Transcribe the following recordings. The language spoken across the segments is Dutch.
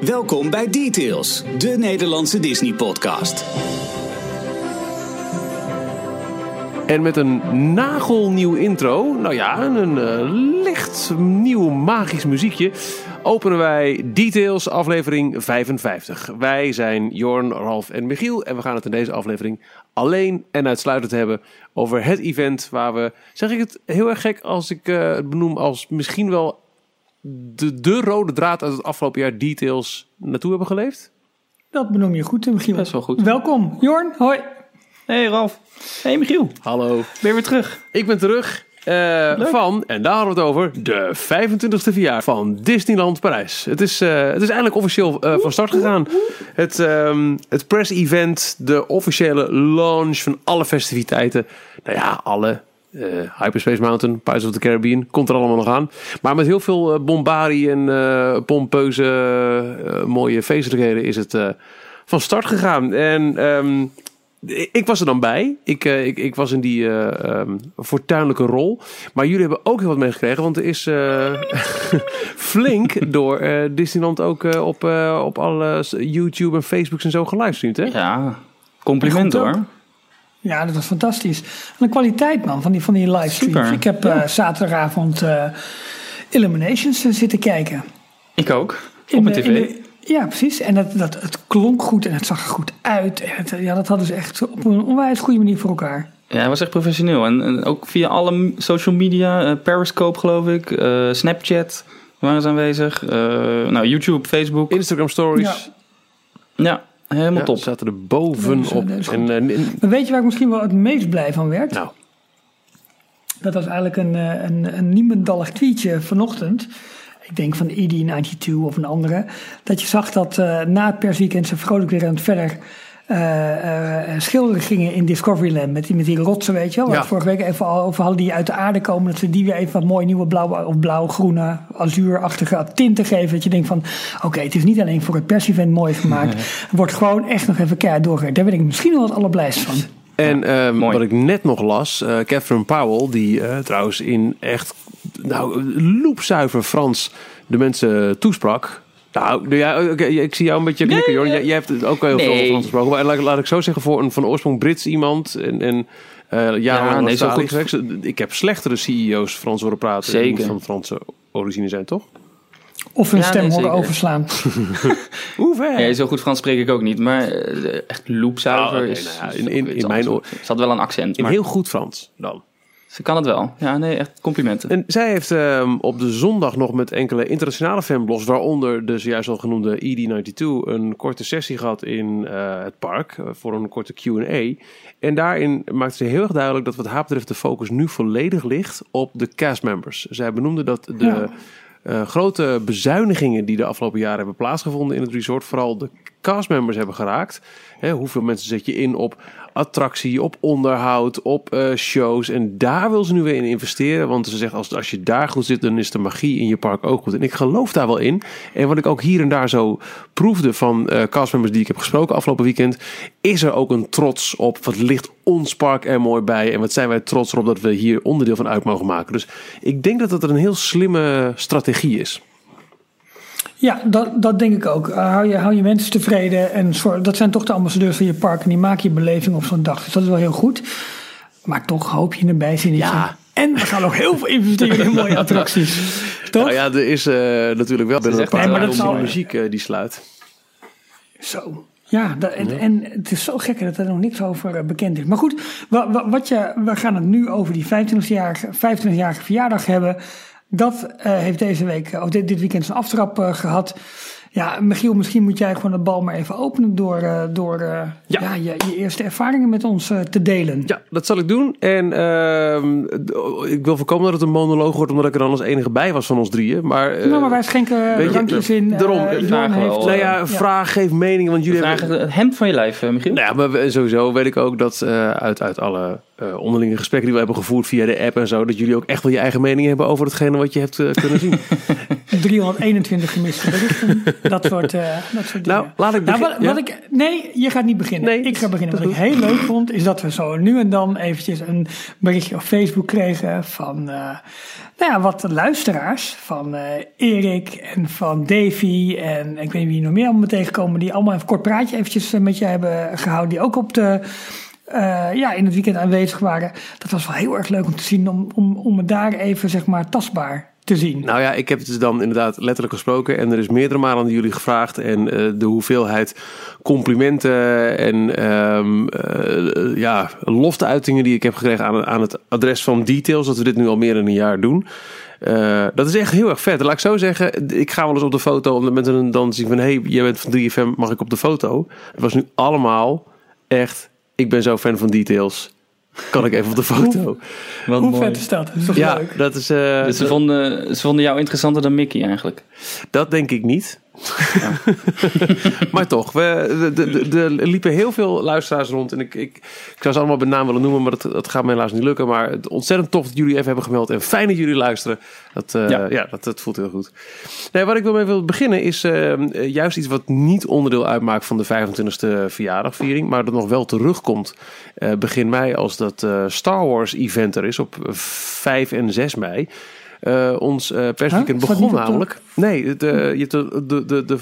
Welkom bij Details, de Nederlandse Disney-podcast. En met een nagelnieuw intro, nou ja, een uh, licht nieuw magisch muziekje, openen wij Details aflevering 55. Wij zijn Jorn, Ralf en Michiel en we gaan het in deze aflevering alleen en uitsluitend hebben over het event waar we, zeg ik het heel erg gek als ik uh, het benoem als misschien wel de, de rode draad uit het afgelopen jaar Details naartoe hebben geleefd? Dat benoem je goed, Michiel. Best wel goed. Welkom, Jorn. Hoi. Hey Ralf. Hey Michiel. Hallo. Ben je weer terug? Ik ben terug. Uh, van, en daar hadden we het over, de 25e verjaardag van Disneyland Parijs. Het is, uh, het is eindelijk officieel uh, van start gegaan. Het, um, het press-event, de officiële launch van alle festiviteiten. Nou ja, alle. Hyperspace Mountain, Pirates of the Caribbean, komt er allemaal nog aan. Maar met heel veel bombardie en pompeuze mooie feestelijkheden is het van start gegaan. En um, ik was er dan bij. Ik, uh, ik, ik was in die uh, um, fortuinlijke rol. Maar jullie hebben ook heel wat meegekregen. Want er is uh, flink door Disneyland ook op, op alle YouTube en Facebooks en zo gelivestreamd. Hè? Ja, compliment hoor. Ja, dat was fantastisch. En de kwaliteit man van die, van die livestreams. Super. Ik heb ja. zaterdagavond Illuminations zitten kijken. Ik ook. Op mijn tv. Ja, precies. En dat, dat, het klonk goed en het zag er goed uit. En het, ja, dat hadden ze echt op een onwijs goede manier voor elkaar. Ja, hij was echt professioneel. En, en ook via alle social media, uh, Periscope geloof ik, uh, Snapchat waren ze aanwezig. Uh, nou, YouTube, Facebook. Instagram Stories. Ja, ja helemaal ja, top. zaten er bovenop. en, maar weet je waar ik misschien wel het meest blij van werd? Nou. Dat was eigenlijk een, een, een niemendallig tweetje vanochtend ik denk van ED92 of een andere, dat je zag dat uh, na het persweekend ze vrolijk weer aan het verder uh, uh, schilderen gingen in Discoveryland. Met die, met die rotsen, weet je wel. Ja. vorige week even al over hadden die uit de aarde komen. Dat ze die weer even wat mooie nieuwe blauw, of blauw-groene, azuurachtige tinten geven. Dat je denkt van, oké, okay, het is niet alleen voor het persevent mooi gemaakt. Het wordt gewoon echt nog even keihard doorgewerkt. Daar ben ik misschien wel het allerblijst van. En um, wat ik net nog las, uh, Catherine Powell, die uh, trouwens in echt nou, loepzuiver Frans de mensen toesprak. Nou, ja, ik zie jou een beetje knikken, nee, Jij, jij, hebt ook heel veel nee. Frans gesproken. Maar laat, laat, ik zo zeggen, voor een van oorsprong Brits iemand en, en uh, ja, nee, zo goed. Ik heb slechtere CEO's Frans horen praten Zeker. die van Franse origine zijn, toch? Of hun ja, stem horen overslaan. Hoe ver? Ja, zo goed Frans spreek ik ook niet, maar echt loepzuiver oh, okay, is... Nou ja, in, in, in mijn oor... zat wel een accent. In maar... heel goed Frans dan. Ze kan het wel. Ja, nee, echt complimenten. En zij heeft um, op de zondag nog met enkele internationale fanblogs, waaronder de zojuist al genoemde ED92, een korte sessie gehad in uh, het park uh, voor een korte Q&A. En daarin maakte ze heel erg duidelijk dat wat haar betreft de focus nu volledig ligt op de castmembers. Zij benoemde dat de... Ja. Uh, grote bezuinigingen die de afgelopen jaren hebben plaatsgevonden in het resort, vooral de castmembers hebben geraakt. Hè, hoeveel mensen zet je in op attractie, op onderhoud, op uh, shows. En daar wil ze nu weer in investeren. Want ze zegt, als, als je daar goed zit, dan is de magie in je park ook goed. En ik geloof daar wel in. En wat ik ook hier en daar zo proefde van uh, castmembers die ik heb gesproken afgelopen weekend, is er ook een trots op. Wat ligt ons park er mooi bij? En wat zijn wij trots erop dat we hier onderdeel van uit mogen maken? Dus ik denk dat dat een heel slimme strategie is. Ja, dat, dat denk ik ook. Uh, hou, je, hou je mensen tevreden. En zorg, dat zijn toch de ambassadeurs van je park. En die maken je beleving op zo'n dag. Dus dat is wel heel goed. Maar toch hoop je een bijzinnetje. Ja. En we gaan ook heel veel investeren in mooie attracties. Toch? Nou ja, er is uh, natuurlijk wel binnen een paar nee, maar zal... muziek uh, die sluit. Zo. Ja, dat, en, ja, en, het is zo gek dat er nog niks over bekend is. Maar goed, wat, wat je, we gaan het nu over die 25-jarige 25 verjaardag hebben. Dat uh, heeft deze week, of dit, dit weekend zijn aftrap uh, gehad. Ja, Michiel, misschien moet jij gewoon de bal maar even openen door, uh, door ja. ja. je, je, eerste ervaringen met ons te delen. Ja, dat zal ik doen. En ehm, ik wil voorkomen dat het een monoloog wordt, omdat ik er dan als enige bij was van ons drieën. Maar, nou, maar wij schenken drankjes in. Daarom, vraag heeft, nou ja, vraag, geef mening. Want jullie vragen hebben... het hemd van je lijf, Michiel. Nou ja, maar sowieso weet ik ook dat uit, uit alle uh, onderlinge gesprekken die we hebben gevoerd via de app en zo, dat jullie ook echt wel je eigen mening hebben over hetgene wat je hebt uh, kunnen zien. 321 gemiste berichten. dat, wordt, uh, dat soort dingen. Nou, laat ik beginnen. Nou, wat, wat ik, nee, je gaat niet beginnen. Nee, ik ga beginnen. Wat ik heel leuk vond, is dat we zo nu en dan eventjes een berichtje op Facebook kregen van nou ja, wat luisteraars. Van Erik en van Davy en ik weet niet wie nog meer allemaal tegenkomen. Die allemaal even kort praatje eventjes met je hebben gehouden. Die ook op de uh, ja, in het weekend aanwezig waren. Dat was wel heel erg leuk om te zien, om, om, om het daar even zeg maar tastbaar te zien. Nou ja, ik heb het dus dan inderdaad letterlijk gesproken. En er is meerdere malen aan jullie gevraagd. En uh, de hoeveelheid complimenten en um, uh, ja, lofteuitingen die ik heb gekregen aan, aan het adres van Details. Dat we dit nu al meer dan een jaar doen. Dat is echt heel erg vet. Laat ik zo zeggen, ik ga wel eens op de foto met een dan zien van... hé, hey, jij bent van 3FM, mag ik op de foto? Het was nu allemaal echt ik ben zo fan van details. Kan ik even op de foto? Wat Hoe mooi. vet is dat? dat is ja, leuk? dat is. Uh, dus ze, vonden, ze vonden jou interessanter dan Mickey eigenlijk? Dat denk ik niet. Ja. maar toch, we, er liepen heel veel luisteraars rond. En ik, ik, ik zou ze allemaal bij naam willen noemen, maar dat, dat gaat me helaas niet lukken. Maar het, ontzettend tof dat jullie even hebben gemeld. En fijn dat jullie luisteren. Dat, uh, ja. ja, dat, dat voelt heel goed. Nee, wat ik wil mee wil beginnen is uh, juist iets wat niet onderdeel uitmaakt van de 25e verjaardagviering. Maar dat nog wel terugkomt uh, begin mei als dat Star Wars event er is op 5 en 6 mei. Uh, ons uh, persweekend huh? begon namelijk. Nee, de, je de, de, de, de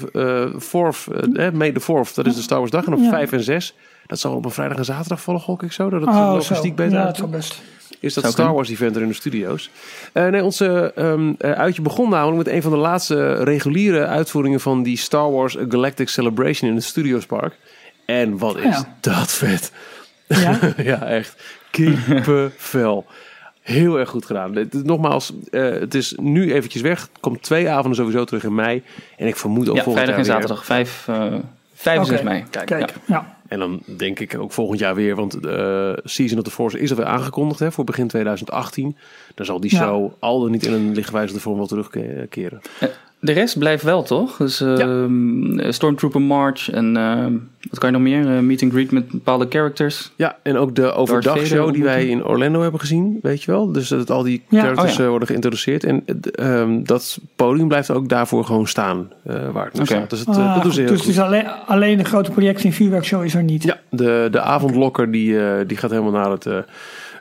uh, fourth, uh, May the fourth, dat is de Star Wars dag. En op ja. 5 en 6, dat zal op een vrijdag en zaterdag volgen, gok ik zo. Dat het oh, logistiek zo. beter ja, uit. best. Is dat Star Wars event er in de studio's? Uh, nee, onze um, uitje begon namelijk met een van de laatste reguliere uitvoeringen van die Star Wars Galactic Celebration in het Studios Park. En wat is ja. dat vet? Ja, ja echt. Kippenvel. Heel erg goed gedaan. Nogmaals, uh, het is nu eventjes weg. Komt twee avonden sowieso terug in mei. En ik vermoed ook ja, volgend vrijdag jaar en zaterdag, 5, uh, 5 en 6 mei. Kijk, Kijk. Ja. ja. En dan denk ik ook volgend jaar weer, want uh, Season of the Force is alweer aangekondigd hè, voor begin 2018. Dan zal die show ja. al dan niet in een lichtgewijzigde vorm wel terugkeren. De rest blijft wel, toch? Dus uh, ja. Stormtrooper March en uh, wat kan je nog meer? Uh, meet and greet met bepaalde characters. Ja, en ook de overdagshow die wij in Orlando hebben gezien, weet je wel? Dus dat al die ja. characters oh, ja. worden geïntroduceerd. En um, dat podium blijft ook daarvoor gewoon staan waar het okay. staat. Dus, het, ah, dat doen ze heel dus goed. Dus alleen, alleen de grote projectie en vuurwerkshow is er niet? Ja, de, de avondlokker die, die gaat helemaal naar het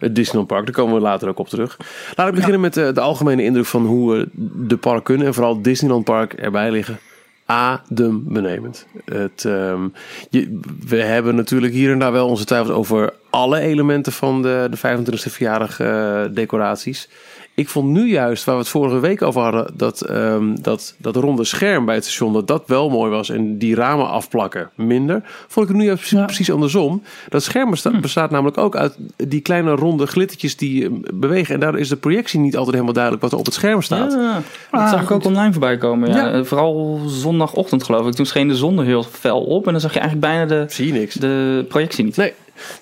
het Disneyland Park. Daar komen we later ook op terug. Laat ik beginnen met uh, de algemene indruk van hoe uh, de parken en vooral Disneyland Park erbij liggen. Adembenemend. Het, um, je, we hebben natuurlijk hier en daar wel onze twijfels over alle elementen van de, de 25e verjaardag uh, decoraties. Ik vond nu juist, waar we het vorige week over hadden, dat, um, dat, dat ronde scherm bij het station, dat dat wel mooi was. En die ramen afplakken minder. Vond ik het nu juist ja. precies andersom. Dat scherm bestaat, hm. bestaat namelijk ook uit die kleine ronde glittertjes die bewegen. En daardoor is de projectie niet altijd helemaal duidelijk wat er op het scherm staat. Ja, dat ah, zag ik ook online voorbij komen. Ja. ja. Vooral zondagochtend geloof ik. Toen scheen de zon er heel fel op. En dan zag je eigenlijk bijna de, Zie je niks. de projectie niet. Nee.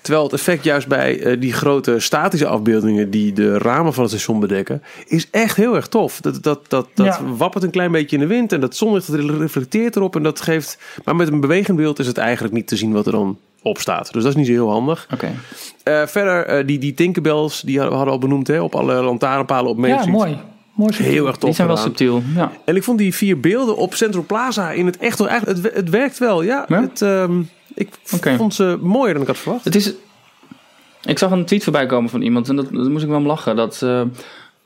Terwijl het effect juist bij uh, die grote statische afbeeldingen die de ramen van het station bedekken, is echt heel erg tof. Dat, dat, dat, dat ja. wappert een klein beetje in de wind en dat zonlicht dat reflecteert erop en dat geeft. Maar met een bewegend beeld is het eigenlijk niet te zien wat er dan op staat. Dus dat is niet zo heel handig. Okay. Uh, verder, uh, die, die Tinkerbells, die hadden we al benoemd hè, op alle lantaarnpalen op Main Ja, mooi. Mooi heel erg tof. Die zijn wel subtiel. Ja. En ik vond die vier beelden op Central Plaza in het echt wel. Het, het werkt wel, ja. ja? Het, um, ik okay. vond ze mooier dan ik had verwacht. Het is, ik zag een tweet voorbij komen van iemand en dat, dat moest ik wel om lachen. Dat, uh, uh,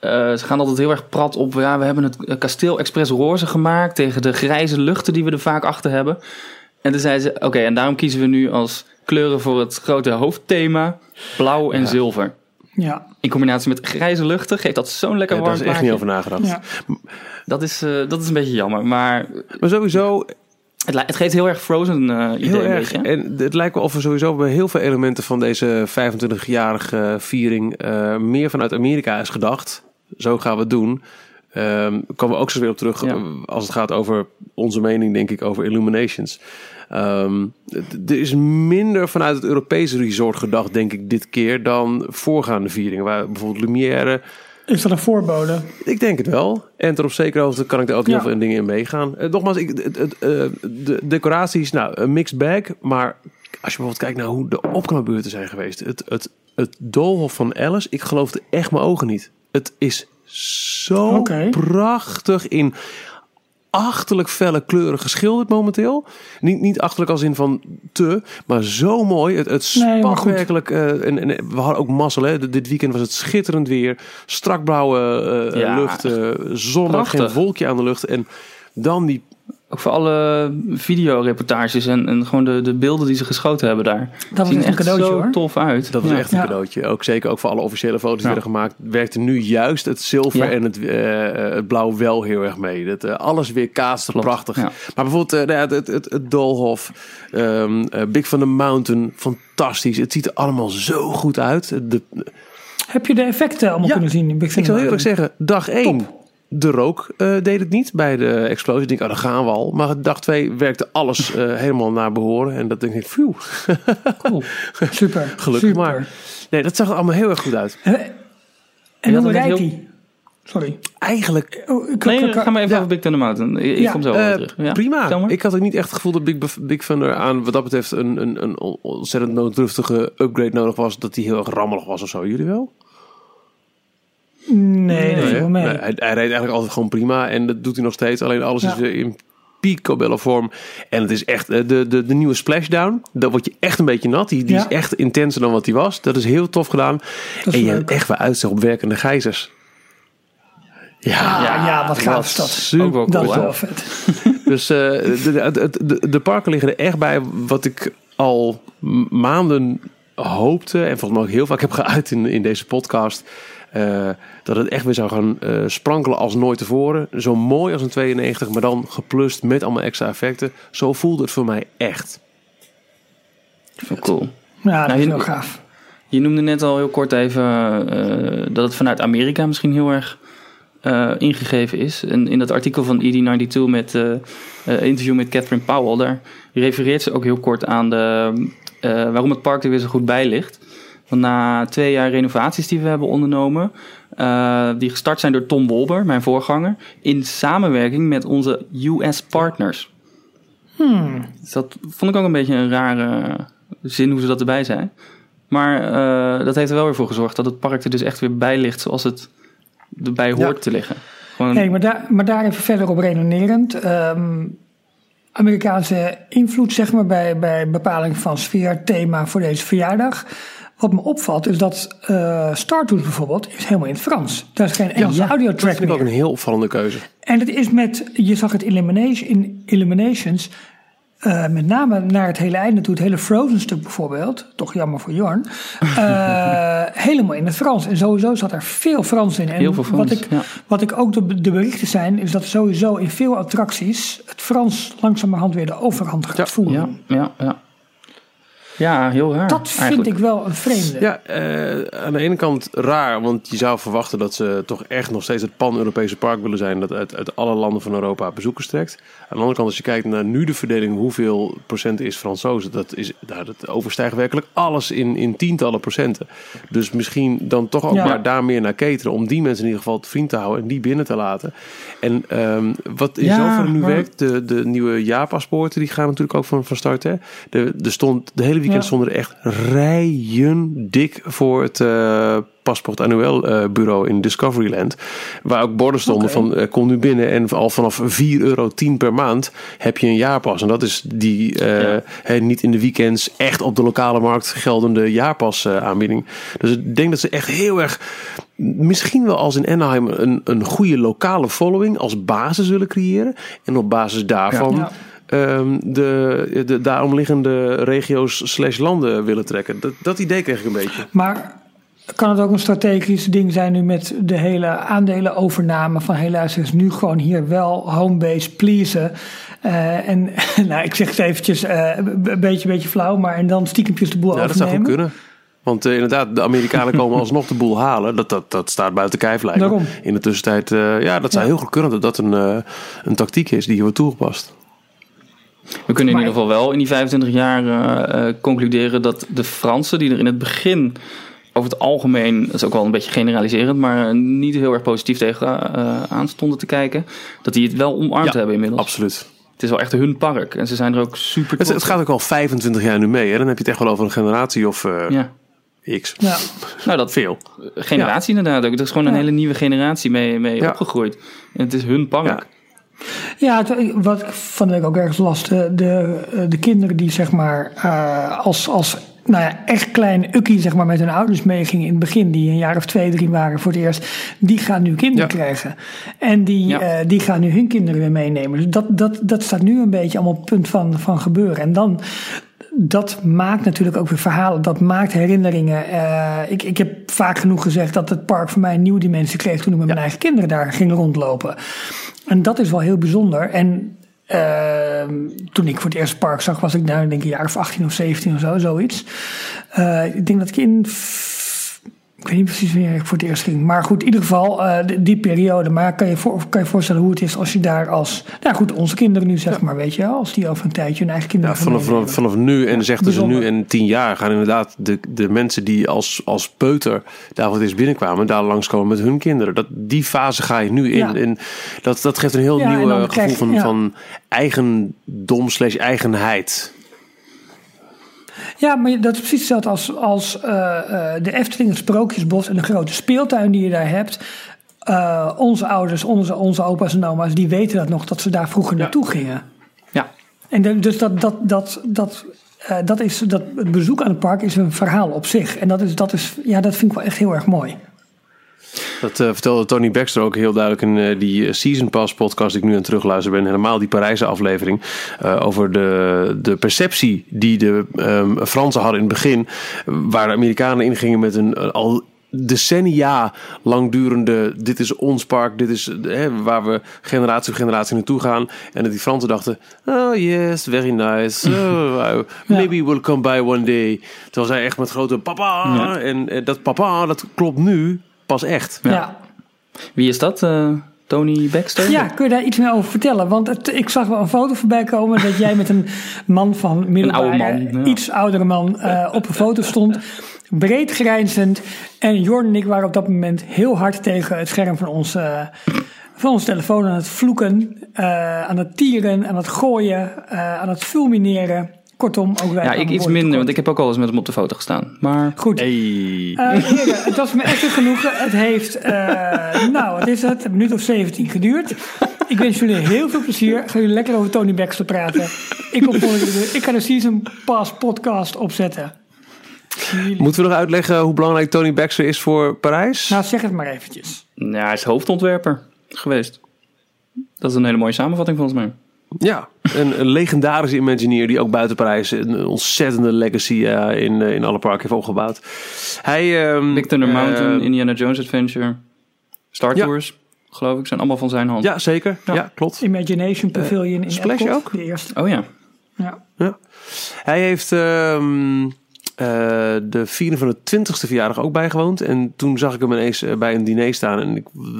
ze gaan altijd heel erg prat op. Ja, we hebben het kasteel Express roze gemaakt tegen de grijze luchten die we er vaak achter hebben. En toen zeiden ze: Oké, okay, en daarom kiezen we nu als kleuren voor het grote hoofdthema blauw en ja. zilver. Ja. In combinatie met grijze luchten geeft dat zo'n lekker ja, warm Daar is echt niet over nagedacht. Ja. Dat, is, uh, dat is een beetje jammer. Maar, maar sowieso, het, het, geeft heel erg Frozen uh, idee. Heel erg. beetje. En het lijkt wel of we sowieso bij heel veel elementen van deze 25-jarige viering uh, meer vanuit Amerika is gedacht. Zo gaan we het doen. Um, komen we ook zo weer op terug ja. als het gaat over onze mening, denk ik, over Illuminations. Um, er is minder vanuit het Europese resort gedacht, denk ik, dit keer dan voorgaande vieringen. Waar bijvoorbeeld Lumière. Is dat een voorbode? Ik denk het wel. En ter op zekere hoogte kan ik er ook ja. heel veel dingen in meegaan. Uh, nogmaals, ik, het, het, uh, de decoraties, nou, een mixed bag. Maar als je bijvoorbeeld kijkt naar hoe de opknapbeurten zijn geweest. Het, het, het doolhof van Alice, ik geloofde echt mijn ogen niet. Het is zo prachtig in achterlijk felle kleuren geschilderd momenteel. Niet, niet achterlijk als in van te, maar zo mooi. Het, het spat werkelijk. eh, en, en we hadden ook mazzel. Hè. Dit- weekend was het schitterend weer. Strak blauwe eh, Ja, lucht. eh zonnig, geen wolkje aan de lucht. En dan die Ook voor alle videoreportages en, en gewoon de, de beelden die ze geschoten hebben daar. Dat was zien echt een cadeautje zo hoor. tof uit. Dat was Ja. echt een Ja. cadeautje. Ook zeker ook voor alle officiële foto's die werden gemaakt. Werkte nu juist het zilver Ja. en het, eh, eh, het blauw wel heel erg mee. Dat, eh, alles weer kaatste prachtig. ja. Maar bijvoorbeeld eh, nou ja, het, het, het Doolhof, ehm, eh, Big van the Mountain, fantastisch. Het ziet er allemaal zo goed uit. De, Heb je de effecten allemaal Ja, kunnen zien? ik Cinema? heel eerlijk zeggen, dag 1. De rook eh, deed het niet bij de explosie. Ik denk, oh, dan gaan we al. Maar dag 2 werkte alles eh, helemaal naar behoren. En dat denk ik, phew, Cool. Super. gelukkig super. maar. Nee, dat zag er allemaal heel erg goed uit. En, en hoe rijdt heel- hij? Sorry. Eigenlijk Oh, ik, Nee, ik- ga maar even ja. over Big Thunder Mountain. Ik, ik Ja, kom zo wel Eh, terug. Ja, prima. Ik had ook niet echt het gevoel dat Big, Big Thunder aan wat dat betreft een, een, een ontzettend nooddruftige upgrade nodig was. Dat hij heel erg rammelig was of zo. Jullie wel? Nee, dat Nee, wel hij, hij reed eigenlijk altijd gewoon prima. En dat doet hij nog steeds. Alleen alles Ja. is weer in picobello vorm. En het is echt eh, de, de, de nieuwe splashdown. Dan word je echt een beetje nat. Die, die Ja. is echt intenser dan wat hij was. Dat is heel tof gedaan. Dat en je leuk. hebt echt weer uitzicht op werkende gijzers. Ja, ja, wat gaaf is dat. super wel Dat cool, is wel vet. Dus eh, de, de, de, de parken liggen er echt bij wat ik al maanden hoopte. En volgens mij ook heel vaak heb geuit in, in deze podcast. Eh, dat het echt weer zou gaan eh, sprankelen als nooit tevoren. Zo mooi als een 92, maar dan geplust met allemaal extra effecten. Zo voelde het voor mij echt. Cool. Ja, dat Nou, is je- wel gaaf. Je noemde net al heel kort even eh, dat het vanuit Amerika misschien heel erg eh, ingegeven is. En in dat artikel van ED92 met eh eh, interview met Catherine Powell, daar refereert ze ook heel kort aan de, eh, waarom het park er weer zo goed bij ligt. Want na twee jaar renovaties die we hebben ondernomen, eh, die gestart zijn door Tom Wolber, mijn voorganger, in samenwerking met onze US partners. Dus dat vond ik ook een beetje een rare zin hoe ze dat erbij zijn. Maar eh, dat heeft er wel weer voor gezorgd dat het park er dus echt weer bij ligt zoals het erbij hoort Ja. te liggen. Gewoon, Hey, maar, daar, maar daar even verder op redenerend. Ehm, Amerikaanse invloed zeg maar, bij, bij bepaling van sfeer, thema voor deze verjaardag. Wat me opvalt is dat eh Star Tours bijvoorbeeld is helemaal in het Frans. Daar is geen Engelse Dat audiotrack vind ik ook meer. een heel opvallende keuze. En het is met, je zag het Elimination, in Eliminations, eh, met name naar het hele einde toe, het hele Frozen stuk bijvoorbeeld, toch jammer voor Jorn, eh, helemaal in het Frans. En sowieso zat er veel Frans in. En Heel veel Frans, Wat ik, ja. wat ik ook de, de berichten zijn, is dat sowieso in veel attracties het Frans langzamerhand weer de overhand gaat Ja, voeren. ja, ja, ja. Ja, heel raar. Dat vind eigenlijk. ik wel een vreemde. Ja, eh, aan de ene kant raar, want je zou verwachten dat ze toch echt nog steeds het pan-Europese park willen zijn dat uit, uit alle landen van Europa bezoekers trekt. Aan de andere kant, als je kijkt naar nu de verdeling, hoeveel procent is Fransozen, dat, is, nou, dat overstijgt werkelijk alles in, in tientallen procenten. Dus misschien dan toch ook Ja. maar daar meer naar cateren, om die mensen in ieder geval te vriend te houden en die binnen te laten. En ehm, wat in Ja, zoverre nu maar- werkt, de, de nieuwe jaarpaspoorten, die gaan natuurlijk ook van, van start. Hè? De, er stond, de hele weekend Ja. stonden er echt rijen dik voor het eh paspoort annuel eh, bureau in Discoveryland. Waar ook borden stonden van eh, kom nu binnen en al vanaf 4,10 euro per maand heb je een jaarpas. En dat is die Ja. niet in de weekends echt op de lokale markt geldende jaarpas aanbieding. Dus ik denk dat ze echt heel erg misschien wel als in Anaheim een, een goede lokale following als basis willen creëren. En op basis daarvan Ja. Ehm, de, de daaromliggende regio's slash landen willen trekken. Dat, dat idee kreeg ik een beetje. Maar kan het ook een strategisch ding zijn nu met de hele aandelenovername van luister eens nu gewoon hier wel homebase pleasen. Eh, en nou, ik zeg het eventjes eh, een beetje, beetje flauw, maar en dan stiekempjes de boel Ja, dat zou goed overnemen. kunnen. Want eh, inderdaad, de Amerikanen komen alsnog de boel halen. Dat, dat, dat staat buiten kijf lijkt. In de tussentijd, ja, dat zou Ja. heel goed kunnen dat dat een, een tactiek is die hier wordt toegepast. We kunnen in Maar- ieder geval wel in die 25 jaar eh, eh, concluderen dat de Fransen, die er in het begin over het algemeen, dat is ook wel een beetje generaliserend, maar eh, niet heel erg positief tegen eh, aan stonden te kijken, dat die het wel omarmd Ja, hebben inmiddels. Absoluut. Het is wel echt hun park en ze zijn er ook super Het, het gaat ook al 25 jaar nu mee. Hè? Dan heb je het echt wel over een generatie of... eh, ja. X. Ja. Nou, dat Veel. generatie inderdaad ook. Er is gewoon een Ja. hele nieuwe generatie mee, mee Ja. opgegroeid. En het is hun park. Ja. Wat ik van de week ook ergens las, de, de, de kinderen die zeg maar eh, als, als nou ja, echt klein ukkie zeg maar met hun ouders meegingen in het begin, die een jaar of twee, drie waren voor het eerst, die gaan nu kinderen Ja. krijgen. En die, Ja. eh, die gaan nu hun kinderen weer meenemen. Dus dat, dat, dat staat nu een beetje allemaal op het punt van, van gebeuren. En dan, dat maakt natuurlijk ook weer verhalen, dat maakt herinneringen. Eh, ik, ik heb vaak genoeg gezegd dat het park voor mij een nieuwe dimensie kreeg toen ik met mijn eigen kinderen daar ging rondlopen. En dat is wel heel bijzonder. En ehm, toen ik voor het eerst park zag, was ik nou, ik denk een jaar of 18 of 17 of zo, zoiets. Eh, ik denk dat ik in. Ik weet niet precies wanneer ik voor het eerst ging. Maar goed, in ieder geval eh, die, periode. Maar kan je, voor, kan je voorstellen hoe het is als je daar als... Nou goed, onze kinderen nu zeg maar, weet je. Als die over een tijdje hun eigen kinderen Ja, vanaf, vanaf, vanaf nu en zegt ze nu en tien jaar gaan inderdaad de, de mensen die als, als peuter daar wat is binnenkwamen, daar langskomen met hun kinderen. Dat, die fase ga je nu in. Ja. En dat, dat geeft een heel nieuw krijg gevoel van, van eigendom slash eigenheid. Ja, maar dat is precies hetzelfde als, als eh, eh, de Efteling, het Sprookjesbos en de grote speeltuin die je daar hebt. Eh, onze ouders, onze, onze opa's en oma's, die weten dat nog, dat ze daar vroeger naartoe gingen. Ja. En de- dus dat, dat, dat, dat, dat is, dat, het bezoek aan het park is een verhaal op zich. En dat, is, dat, is, ja, dat vind ik wel echt heel erg mooi. Dat eh, vertelde Tony Baxter ook heel duidelijk in eh, die Season Pass podcast die ik nu aan het terugluisteren ben. Helemaal die Parijse aflevering. eh, over de, de perceptie die de ehm, Fransen hadden in het begin. Waar de Amerikanen ingingen met een eh, al decennia langdurende dit is ons park, dit is eh, hè, waar we generatie op generatie naartoe gaan. En dat die Fransen dachten, oh yes, very nice. Oh, maybe we'll come by one day. Terwijl zij echt met grote papa. Ja. En eh, dat papa, dat klopt nu pas echt. Ja. Ja. Wie is dat? eh, Tony Baxter? Ja, kun je daar iets meer over vertellen? Want het, ik zag wel een foto voorbij komen dat jij met een man van middelbare, oude man, ja. iets oudere man eh, op een foto stond. Breed grijnzend. En Jorn en ik waren op dat moment heel hard tegen het scherm van onze, eh, van onze telefoon aan het vloeken. eh, aan het tieren, aan het gooien, eh, aan het fulmineren. Kortom, ook wij Ja, ik iets minder, tekort. want ik heb ook al eens met hem op de foto gestaan. Maar Goed. Hey. Heren, het was me echt een genoegen. Het heeft, eh, nou, wat is het? Een minuut of 17 geduurd. Ik wens jullie heel veel plezier. Ga jullie lekker over Tony Baxter praten. Ik, kom weer. ik ga de Season Pass podcast opzetten. Jullie- Moeten we nog uitleggen hoe belangrijk Tony Baxter is voor Parijs? Nou, zeg het maar eventjes. ja, hij is hoofdontwerper geweest. Dat is een hele mooie samenvatting volgens mij. Ja, een, een legendarische Imagineer die ook buiten Parijs een ontzettende legacy eh, in, eh, in alle parken heeft opgebouwd. Hij, ehm, Big Thunder eh, Mountain, Indiana Jones Adventure, Star Ja. Tours, geloof ik, zijn allemaal van zijn hand. Ja, zeker. Ja, Ja. klopt. Imagination Pavilion in Splash Epcot, ook? De eerste. Oh ja. Ja. Ja. Hij heeft ehm, eh, de vierde van de twintigste verjaardag ook bijgewoond. En toen zag ik hem ineens eh, bij een diner staan. En ik,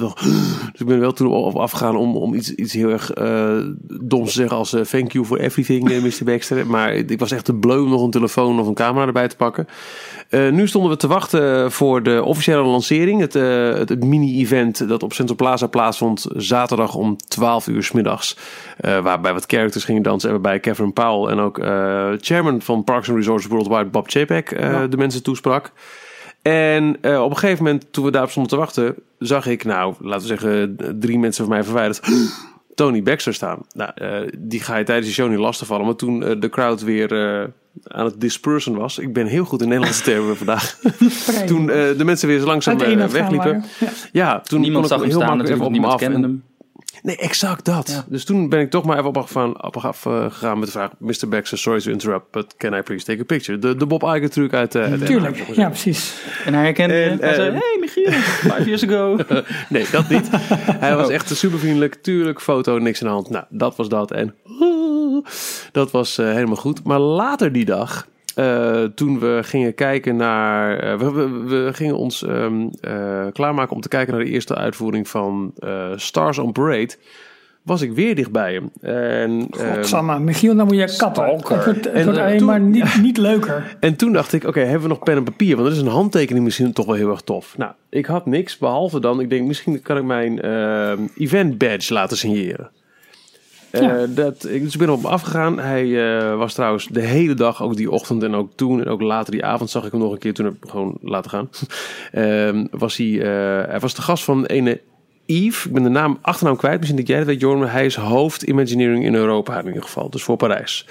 dus ik ben wel toen op afgegaan om, om iets, iets heel erg eh doms te zeggen als thank you for everything, Mr. Baxter. Maar ik was echt te bleu om nog een telefoon of een camera erbij te pakken. Eh, nu stonden we te wachten voor de officiële lancering. Het, eh, het, mini-event dat op Central Plaza plaatsvond zaterdag om 12 uur 's middags. Eh, waarbij wat characters gingen dansen. En waarbij Kevin Powell en ook chairman van Parks and Resorts Worldwide, Bob Chapek, Ja. de mensen toesprak. En op een gegeven moment, toen we daarop stonden te wachten, zag ik, nou, laten we zeggen, drie mensen van mij verwijderd. Tony Baxter staan. Nou, die ga je tijdens de show niet lastigvallen. Maar toen de crowd weer aan het dispersen was. Ik ben heel goed in Nederlandse termen vandaag. Toen eh, de mensen weer zo langzaam eh, wegliepen. waren. Ja. Ja, toen Niemand kon zag ik hem heel staan makkelijk even op niemand hem af. kende En- hem. Nee, exact dat. Ja. Dus toen ben ik toch maar even op afgegaan, op af, eh, gegaan met de vraag... Mr. Baxter, sorry to interrupt, but can I please take a picture? De, de Bob Iger truc uit... eh uit Anaheim, Tuurlijk, ja precies. En hij herkende En, je. Hij zei, eh, hey Michiel, five years ago. Nee, dat niet. Hij was echt super vriendelijk. Tuurlijk, foto, niks aan de hand. Nou, dat was dat. En dat was eh, helemaal goed. Maar later die dag, eh, toen we gingen kijken naar... eh, we, we, we gingen ons ehm, eh, klaarmaken om te kijken naar de eerste uitvoering van eh, Stars on Parade... was ik weer dichtbij hem. En, ehm, Godsamme, Michiel, dan moet je kappen. Stalker. Het wordt, het En, wordt alleen toen- maar niet, niet leuker. En toen dacht ik, oké, hebben we nog pen en papier? Want dat is een handtekening misschien toch wel heel erg tof. Nou, ik had niks, behalve dan, ik denk, misschien kan ik mijn ehm, event badge laten signeren. Eh, Ja. dat, ik dus ben op hem afgegaan. Hij eh, was trouwens de hele dag, ook die ochtend en ook toen. En ook later die avond zag ik hem nog een keer. Toen heb ik hem gewoon laten gaan. Ehm, was hij, eh, hij was de gast van ene Yves. Ik ben de naam, achternaam kwijt. Misschien dat jij dat weet, Jorn. Maar hij is hoofd Imagineering in Europa in ieder geval. Dus voor Parijs.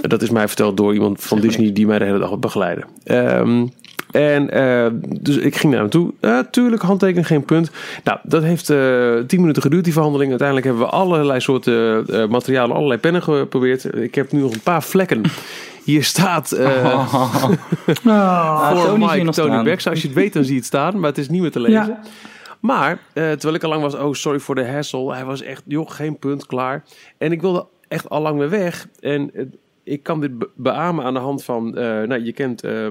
Dat is mij verteld door iemand van Disney die mij de hele dag begeleidde. Ehm, en eh, dus ik ging naar hem toe. Eh, tuurlijk, handtekening, geen punt. Nou, dat heeft eh tien minuten geduurd, die verhandeling. Uiteindelijk hebben we allerlei soorten eh, materialen, allerlei pennen geprobeerd. Ik heb nu nog een paar vlekken. Hier staat eh, Oh, voor Tony Mike Tony. Becks. Als je het weet, dan zie je het staan. Maar het is niet meer te lezen. Ja. Maar, eh, terwijl ik al lang was, oh sorry voor de hassle. Hij was echt, joh, geen punt, klaar. En ik wilde echt al lang weer weg. En ik kan dit be- beamen aan de hand van, eh, nou je kent eh,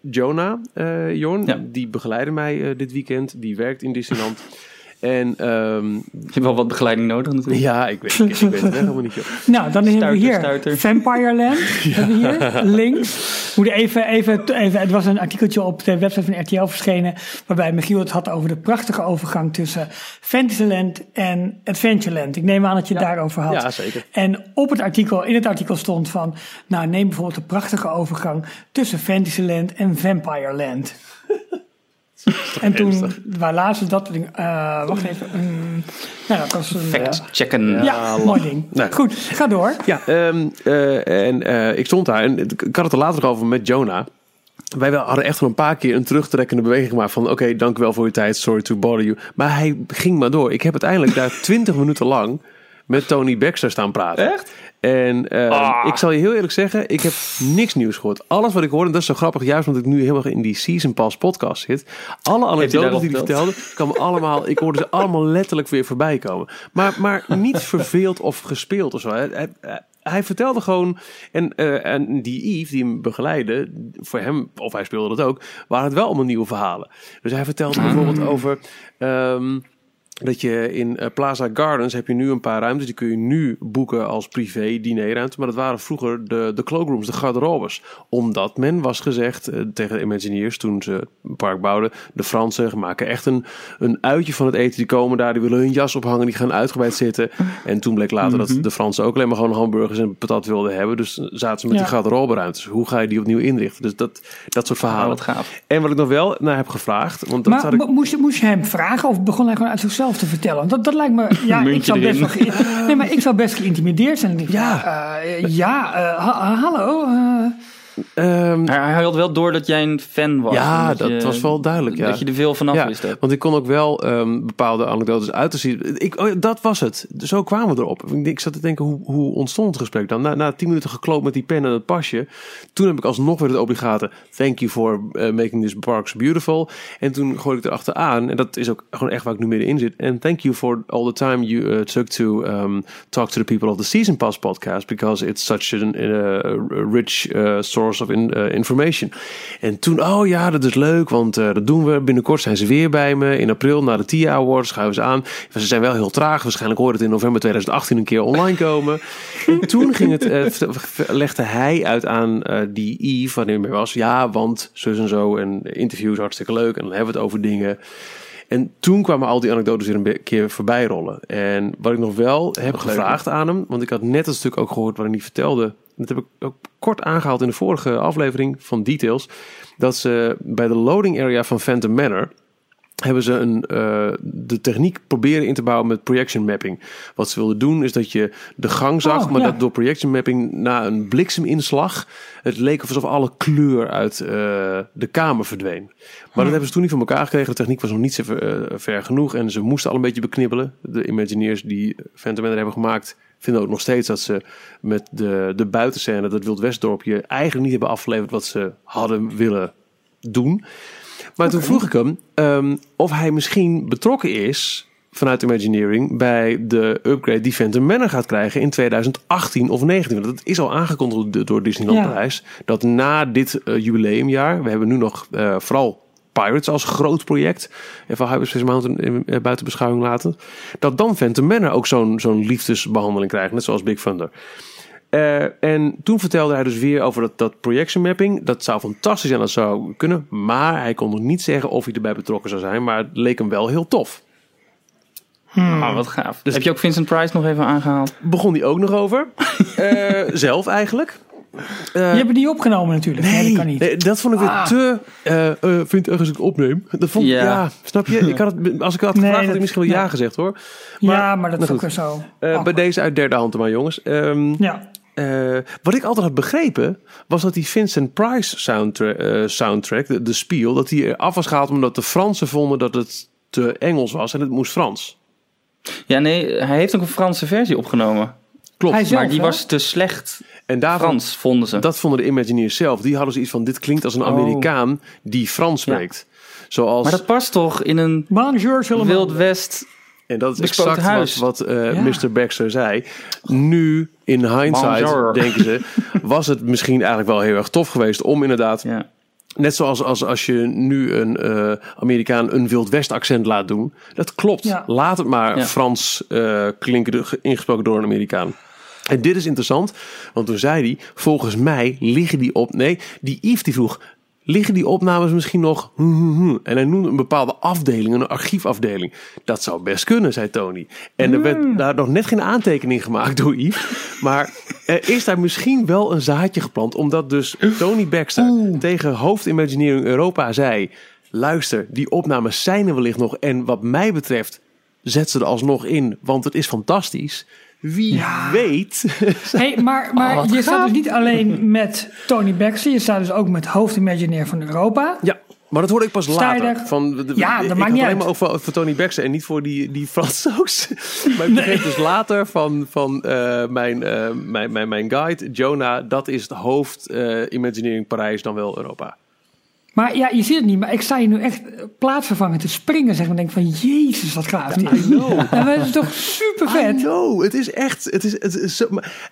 Jonah, eh Jorn. Ja. Die begeleidde mij dit weekend. Die werkt in Disneyland. En ehm, Je hebt wel wat begeleiding nodig natuurlijk. ja, ik weet, ik, ik weet het helemaal niet. Joh. Nou, dan hebben we hier stuiter. Vampire Land. Hebben we hier, links. Moet even, even, even, het was een artikeltje op de website van RTL verschenen. Waarbij Michiel het had over de prachtige overgang tussen Fantasyland en Adventureland. Ik neem aan dat je het daarover had. Ja, zeker. En op het artikel, in het artikel stond van, nou neem bijvoorbeeld de prachtige overgang tussen Fantasyland en Vampire Land. en toen, waar lazen dat ding, eh, wacht even, nou dat was een, Fact checken. ja, Ja, mooi ding. Goed, ga door. Ja, ehm, eh, en eh, ik stond daar en ik had het er later nog over met Jonah. Wij wel- hadden echt wel een paar keer een terugtrekkende beweging gemaakt van... oké, dank u wel voor uw tijd, sorry to bother you. Maar hij ging maar door. Ik heb uiteindelijk daar 20 minuten lang met Tony Baxter staan praten. Echt? En eh, Ah. ik zal je heel eerlijk zeggen, ik heb niks nieuws gehoord. Alles wat ik hoorde, en dat is zo grappig, juist omdat ik nu helemaal in die Season Pass podcast zit. Alle anekdotes die hij verteld? vertelde, kwamen allemaal, ik hoorde ze allemaal letterlijk weer voorbij komen. Maar, maar niet verveeld of gespeeld of zo. Hij, hij, hij vertelde gewoon, en, eh, en die Yves die hem begeleidde, voor hem, of hij speelde dat ook, waren het wel allemaal nieuwe verhalen. Dus hij vertelde bijvoorbeeld over... ehm, dat je in eh, Plaza Gardens heb je nu een paar ruimtes. Die kun je nu boeken als privé dinerruimte. Maar dat waren vroeger de, de cloakrooms, de garderobes. Omdat men was gezegd eh, tegen de Imagineers toen ze het park bouwden. De Fransen maken echt een, een uitje van het eten. Die komen daar, die willen hun jas ophangen. Die gaan uitgebreid zitten. En toen bleek later dat de Fransen ook alleen maar gewoon hamburgers en patat wilden hebben. Dus zaten ze met Ja. die garderobe ruimtes. Hoe ga je die opnieuw inrichten? Dus dat, dat soort verhalen. wat gaaf. En wat ik nog wel naar heb gevraagd. Want dat had Maar ik... mo- moest, je, moest je hem vragen of begon hij gewoon uit zichzelf te vertellen? Dat, dat lijkt me. Ja, ik zou best wel. Nee, maar ik zou best geïntimideerd zijn. Ik denk, Ja. ja, eh, ja eh, ha- hallo. eh, ehm, Hij, hij had wel door dat jij een fan was. Ja, dat je- was wel duidelijk, ja. Dat je er veel vanaf ja, wist. want ik kon ook wel ehm, bepaalde anekdotes uit te zien. Ik, oh dat was het. Zo kwamen we erop. Ik, ik zat te denken, hoe, hoe ontstond het gesprek dan? Na, na tien minuten gekloopt met die pen en het pasje. Toen heb ik alsnog weer het obligate... Thank you for eh, making this parks beautiful. En toen gooide ik erachteraan. En dat is ook gewoon echt waar ik nu middenin zit. En thank you for all the time you uh, took to um, talk to the people of the Season Pass podcast. Because it's such an, uh, rich uh, source of in, uh, information. En toen, oh ja, dat is leuk, want uh, dat doen we. Binnenkort zijn ze weer bij me. In april, na de TIA Awards, schuiven ze aan. Ze zijn wel heel traag. Waarschijnlijk hoort het in november 2018 een keer online komen. en toen ging het, uh, legde hij uit aan die Yves, wanneer hij mee was. Ja, want zus en zo. En interviews hartstikke leuk. En dan hebben we het over dingen. En toen kwamen al die anekdotes weer een keer voorbij rollen. En wat ik nog wel heb gevraagd aan hem, want ik had net een stuk ook gehoord waar hij niet vertelde. Dat heb ik ook kort aangehaald in de vorige aflevering van Details. Dat ze bij de loading area van Phantom Manor hebben ze een, uh, de techniek proberen in te bouwen met projection mapping. Wat ze wilden doen is dat je de gang zag, Oh, maar ja. dat door projection mapping na een blikseminslag het leek alsof alle kleur uit uh, de kamer verdween. Maar dat hebben ze toen niet van elkaar gekregen. De techniek was nog niet zo ver, uh, ver genoeg en ze moesten al een beetje beknibbelen. De Imagineers die Phantom Manor hebben gemaakt vinden ook nog steeds dat ze met de, de buitenscène, dat Wild Westdorpje, eigenlijk niet hebben afgeleverd wat ze hadden willen doen. Maar toen vroeg ik hem um, of hij misschien betrokken is vanuit Imagineering bij de upgrade die Phantom Manor gaat krijgen in 2018 of 19. Want dat is al aangekondigd door Disneyland Ja. Parijs. Dat na dit uh, jubileumjaar, we hebben nu nog uh, vooral Pirates als groot project. Even Hyperspace Mountain in, uh, buiten beschouwing laten. Dat dan Phantom Manor ook zo'n zo'n liefdesbehandeling krijgt. Net zoals Big Thunder. Uh, en toen vertelde hij dus weer over dat, dat projection mapping. Dat zou fantastisch zijn, dat zou kunnen. Maar hij kon nog niet zeggen of hij erbij betrokken zou zijn. Maar het leek hem wel heel tof. Ah, wat gaaf. Dus heb je ook Vincent Price nog even aangehaald? Begon die ook nog over. Eh, zelf eigenlijk. Je hebt het niet opgenomen natuurlijk. Nee, dat kan niet. Nee, dat vond ik weer Ah. te. eh eh vind ergens ik het opneem. Dat vond ja. Ja. snap je? Ik had het, als ik het had Nee, gevraagd, had ik misschien wel ja ja. gezegd hoor. ja, maar dat is nou ook weer zo. Eh, bij deze uit derde hand maar, jongens. Ehm, Ja. eh, wat ik altijd had begrepen, was dat die Vincent Price soundtra eh, soundtrack, de, de Spiel, dat die af was gehaald omdat de Fransen vonden dat het te Engels was en het moest Frans. Ja, nee, hij heeft ook een Franse versie opgenomen. Klopt. Hij zelf, maar die hè? was te slecht en daarvan, Frans, vonden ze. dat vonden de Imagineers zelf. Die hadden zoiets van, dit klinkt als een Oh. Amerikaan die Frans Ja. spreekt. Zoals, Maar dat past toch in een. Wild West... en dat is exact huis. wat, wat eh, Ja. Mr. Baxter zei. Nu, in hindsight, Bonjour. denken ze, was het misschien eigenlijk wel heel erg tof geweest om inderdaad Ja. Net zoals als, als je nu een eh, Amerikaan een Wild West accent laat doen. Dat klopt. Ja. Laat het maar Ja. Frans eh, klinken, ingesproken door een Amerikaan. En dit is interessant, want toen zei hij, volgens mij liggen die op... Nee, die Yves die vroeg, liggen die opnames misschien nog... hm, hm, hm. En hij noemde een bepaalde afdeling, een archiefafdeling. Dat zou best kunnen, zei Tony. En er werd daar nog net geen aantekening gemaakt door Yves. Maar er is daar misschien wel een zaadje geplant, omdat dus Tony Baxter tegen hoofdimagineering Europa zei... Luister, die opnames zijn er wellicht nog. En wat mij betreft, zet ze er alsnog in, want het is fantastisch. Wie Ja. weet. Hey, maar maar Oh, je staat gaaf. dus niet alleen met Tony Baxter. Je staat dus ook met hoofdimagineer van Europa. ja, maar dat hoorde ik pas later. Van, de, Ja, dat ik maakt niet alleen maar over voor Tony Baxter en niet voor die, die Frans saus. maar ik begreep dus later van, van eh, mijn, eh, mijn, mijn, mijn guide, Jonah, dat is het hoofd eh, Imagineering Parijs, dan wel Europa. Maar ja, je ziet het niet. Maar ik sta hier nu echt plaatsvervangend te springen. Zeg maar, denk van, jezus, wat gaaf. dit. En dat is toch super I vet. know, het is echt, het is, het is zo, maar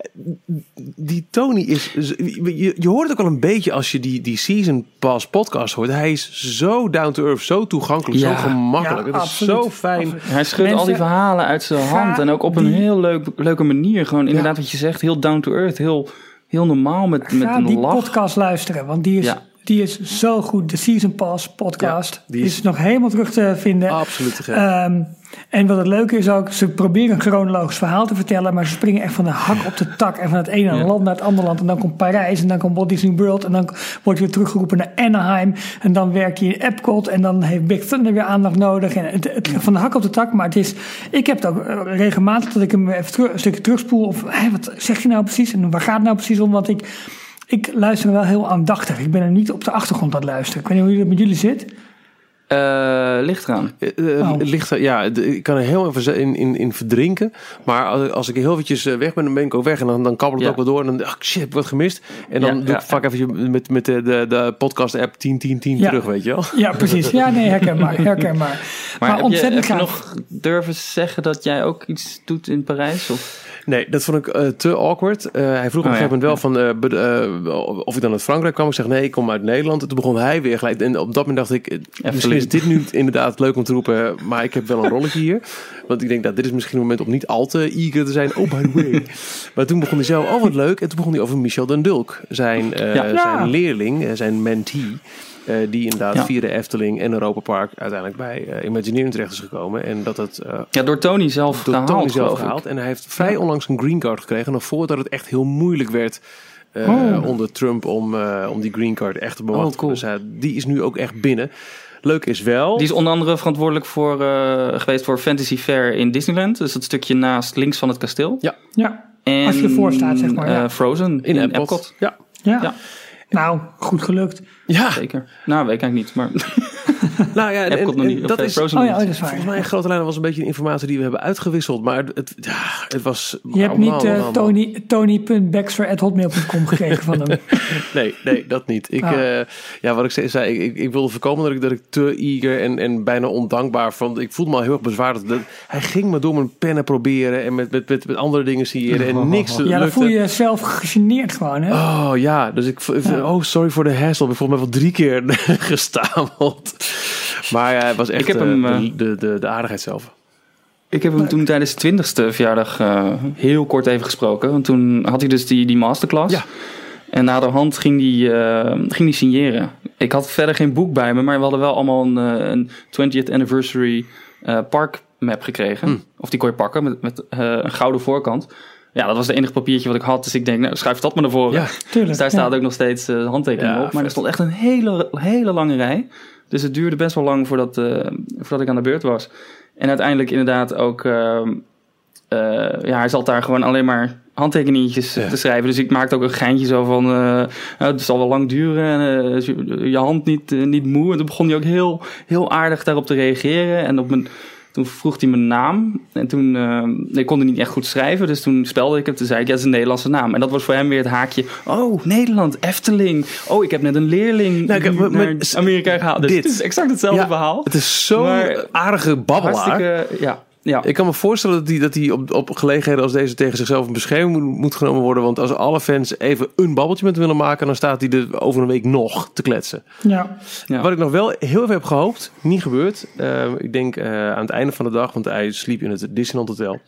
die Tony is, je, je hoort het ook al een beetje als je die, die Season Pass podcast hoort. Hij is zo down to earth, zo toegankelijk, Ja. zo gemakkelijk. Ja, het is absoluut. zo fijn. Absoluut. Hij schudt al die verhalen uit zijn hand. En ook op een die- heel leuk, leuke manier. Gewoon inderdaad wat je zegt. Heel down to earth. Heel, heel normaal met, met Ga een die lach. podcast luisteren, want die is, Ja. Die is zo goed. De Season Pass podcast. Ja, die is- is, nog helemaal terug te vinden. Absoluut te gek. Ehm, en wat het leuke is ook, ze proberen een chronologisch verhaal te vertellen, maar ze springen echt van de hak op de tak en van het ene Ja. land naar het andere land. En dan komt Parijs en dan komt Walt Disney World en dan wordt hij weer teruggeroepen naar Anaheim. En dan werkt hij in Epcot en dan heeft Big Thunder weer aandacht nodig. En het, het van de hak op de tak, maar het is, ik heb het ook eh, regelmatig dat ik hem even terug, een stukje terugspoel of hé, wat zeg je nou precies en waar gaat het nou precies om? Want ik, ik luister wel heel aandachtig. Ik ben er niet op de achtergrond aan het luisteren. Ik weet niet hoe het met jullie zit. Eh, ligt eraan. Eh, eh, Oh. Het ligt er, ja, ik kan er heel even in, in, in verdrinken. Maar als, als ik heel eventjes weg ben, dan ben ik ook weg. En dan, dan kabbelt het Ja. ook wel door. En dan, ach shit, wat gemist. En dan Ja, doe ja. ik vaak even met, met de, de, de podcast app 10, 10, 10 Ja. terug, weet je wel. Ja, precies. Ja, nee, herkenbaar. herkenbaar. Maar, Maar, heb, je, ontzettend heb je nog durven zeggen dat jij ook iets doet in Parijs? Of? Nee, dat vond ik eh, te awkward. Eh, hij vroeg op Oh, een ja. gegeven moment wel van eh, of ik dan uit Frankrijk kwam. Ik zeg nee, ik kom uit Nederland. En toen begon hij weer gelijk. En op dat moment dacht ik, eh, misschien is dit nu inderdaad leuk om te roepen. Maar ik heb wel een rolletje hier. Want ik denk dat dit is misschien een moment om niet al te eager te zijn. Oh, by the way. maar toen begon hij zelf, oh wat leuk. En toen begon hij over Michel den Dulk. Zijn, Ja. Zijn leerling, zijn mentee. Eh, die inderdaad Ja. via de Efteling en Europa Park uiteindelijk bij eh, Imagineering terecht is gekomen. En dat het eh, Ja, door Tony zelf door gehaald, Tony zelf gehaald. En hij heeft vrij onlangs een green card gekregen. Nog voordat het echt heel moeilijk werd eh, Oh. onder Trump om, eh, om die green card echt te bemachtigen. Oh, cool. Dus hij- die is nu ook echt binnen. Leuk is wel. Die is onder andere verantwoordelijk voor, eh, geweest voor Fantasy Fair in Disneyland. Dus dat stukje naast links van het kasteel. Ja. Ja, En, Als je ervoor staat, zeg maar, ja. Frozen in, in, Epcot. Epcot. Ja. ja. Ja. Nou, goed gelukt. Ja, Zeker. Nou, weet ik eigenlijk niet. Maar nou ja, en, nog niet. Dat is Oh nog ja, niet. dat is waar. volgens mij in grote lijnen was een beetje de informatie die we hebben uitgewisseld. Maar het, ja, het was... Je hebt oh, niet man. Tony, Tony.baxter.hotmail.com gekregen van hem. Nee, nee, dat niet. Ik, Ah. eh, ja, wat ik zei, zei ik, ik, ik wilde voorkomen dat ik, dat ik te eager en, en bijna ondankbaar vond. Ik voelde me al heel erg bezwaard. Dat, hij ging me door mijn pennen proberen en met, met, met, met andere dingen signeren en niks Ja, dan lukte. voel je jezelf gegeneerd gewoon, hè? Oh ja, dus ik, Ja. oh sorry voor de hassle. Mij wel drie keer gestameld. Maar ja, het was echt Ik heb eh, hem, de, eh, de, de, de aardigheid zelf. Ik heb hem toen tijdens de twintigste verjaardag eh, heel kort even gesproken. Want toen had hij dus die, die masterclass. Ja. En na de hand ging die, eh, ging die signeren. Ik had verder geen boek bij me, maar we hadden wel allemaal een, eh, een 20th anniversary eh, park map gekregen. Of die kon je pakken met, met eh, een gouden voorkant. Ja, dat was het enige papiertje wat ik had. Dus ik denk, nou, schrijf dat maar naar voren. Ja, Tuurlijk. Dus daar staat ja. ook nog steeds eh, de handtekening Ja, op. Maar er stond echt een hele, hele lange rij. Dus het duurde best wel lang voordat, eh, voordat ik aan de beurt was. En uiteindelijk inderdaad ook... eh, ja, hij zat daar gewoon alleen maar handtekeningetjes te schrijven. Dus ik maakte ook een geintje zo van... eh, nou, het zal wel lang duren en eh, je, hand niet, eh, niet moe. En toen begon hij ook heel, heel aardig daarop te reageren. En op mijn... Toen vroeg hij mijn naam. En toen eh, ik kon hij niet echt goed schrijven. Dus toen spelde ik het. Toen zei ik, ja, het is een Nederlandse naam. En dat was voor hem weer het haakje. Oh, Nederland, Efteling. Oh, ik heb net een leerling Nou, maar- naar Amerika gehaald. Dus dit. het is exact hetzelfde Ja, verhaal. Het is zo'n aardige babbelaar. Ja. Ja. Ik kan me voorstellen dat hij dat die op, op gelegenheden als deze tegen zichzelf in bescherming moet, moet genomen worden. Want als alle fans even een babbeltje met hem willen maken, dan staat hij er over een week nog te kletsen. Ja. Ja. Wat ik nog wel heel even heb gehoopt, niet gebeurd. Eh, ik denk eh, aan het einde van de dag, want hij sliep in het Disneyland Hotel.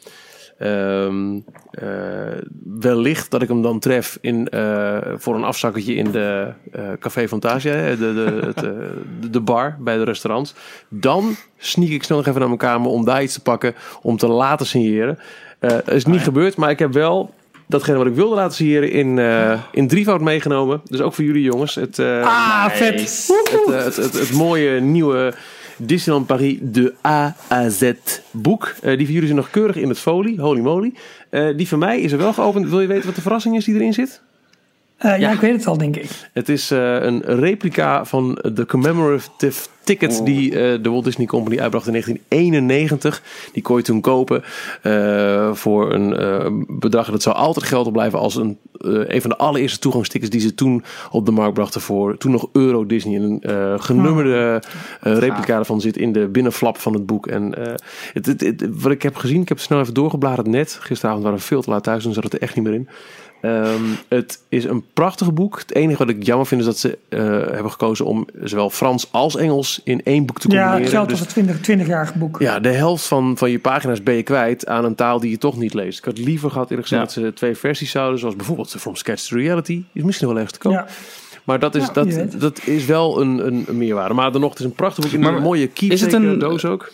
Ehm, eh, wellicht dat ik hem dan tref in, eh, voor een afzakketje in de eh, Café Fantasia, de, de, het, de, bar bij de restaurants. Dan sneak ik snel nog even naar mijn kamer om daar iets te pakken om te laten signeren. Het is niet gebeurd, maar ik heb wel datgene wat ik wilde laten signeren in, eh, in drievoud meegenomen. Dus ook voor jullie jongens. Het, Ah, vet. het, het, het, het mooie nieuwe Disneyland Paris de A à Z boek. Eh, die van jullie zijn nog keurig in het folie. Holy moly. Eh, die van mij is er wel geopend. Wil je weten wat de verrassing is die erin zit? Eh, ja, Ja. ik weet het al, denk ik. Het is eh, een replica van de commemorative ticket Oh. die eh, de Walt Disney Company uitbracht in 1991. Die kon je toen kopen eh, voor een eh, bedrag dat zou altijd gelden blijven als een, eh, een van de allereerste toegangstickets die ze toen op de markt brachten voor toen nog Euro Disney. En een eh, genummerde eh, replica daarvan zit in de binnenflap van het boek. En eh, het, het, het- wat ik heb gezien, ik heb het snel even doorgebladerd net. Gisteravond waren we veel te laat thuis, dan zat het er echt niet meer in. Ehm, het is een prachtig boek. Het enige wat ik jammer vind is dat ze eh, hebben gekozen om zowel Frans als Engels in één boek te Ja, combineren. hetzelfde Dus als het 20, 20-jarige boek. ja, de helft van, van je pagina's ben je kwijt aan een taal die je toch niet leest. Ik had liever gehad eerlijk gezegd Ja. dat ze twee versies zouden. Zoals bijvoorbeeld From Sketch to Reality. Is misschien wel ergens te koop. Ja. Maar dat is, Ja, dat, dat is wel een, een, een meerwaarde. Maar dan nog, het is een prachtig boek in Maar een mooie keepsake een- doos ook.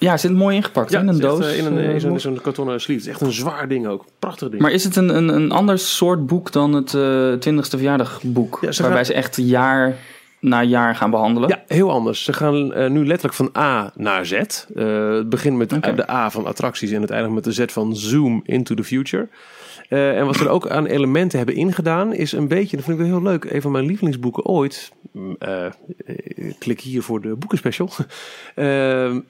Ja, zit mooi ingepakt Ja, in een echt, doos. eh, in een, eh, in zo'n, kartonnen sleeve. Het is echt een zwaar ding ook. Prachtig ding. Maar is het een, een, een ander soort boek dan het eh 20ste verjaardagboek? Ja, ze waarbij gaan- ze echt jaar na jaar gaan behandelen? Ja, heel anders. Ze gaan eh, nu letterlijk van A naar Z. Eh, het begint met de A van attracties en het eindigt met de Z van Zoom into the future. Eh, en wat ze er ook aan elementen hebben ingedaan, is een beetje, dat vind ik wel heel leuk, een van mijn lievelingsboeken ooit. Eh, klik hier voor de boekenspecial. Eh,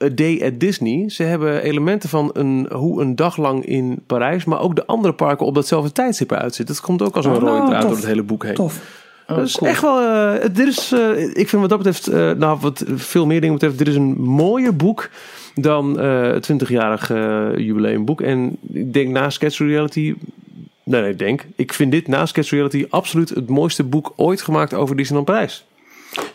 A Day at Disney. Ze hebben elementen van een, hoe een dag lang in Parijs, maar ook de andere parken op datzelfde tijdstip eruit zit. Dat komt ook als een Oh, rode draad door het hele boek heen. Tof. Oh, dat is cool. echt wel. dit is, ik vind wat dat betreft, nou, wat veel meer dingen betreft, dit is een mooier boek dan het 20-jarig eh, jubileumboek. En ik denk na Sketch Reality. Nee, nee, ik denk. Ik vind dit na Sketch Reality absoluut het mooiste boek ooit gemaakt over Disneyland Parijs.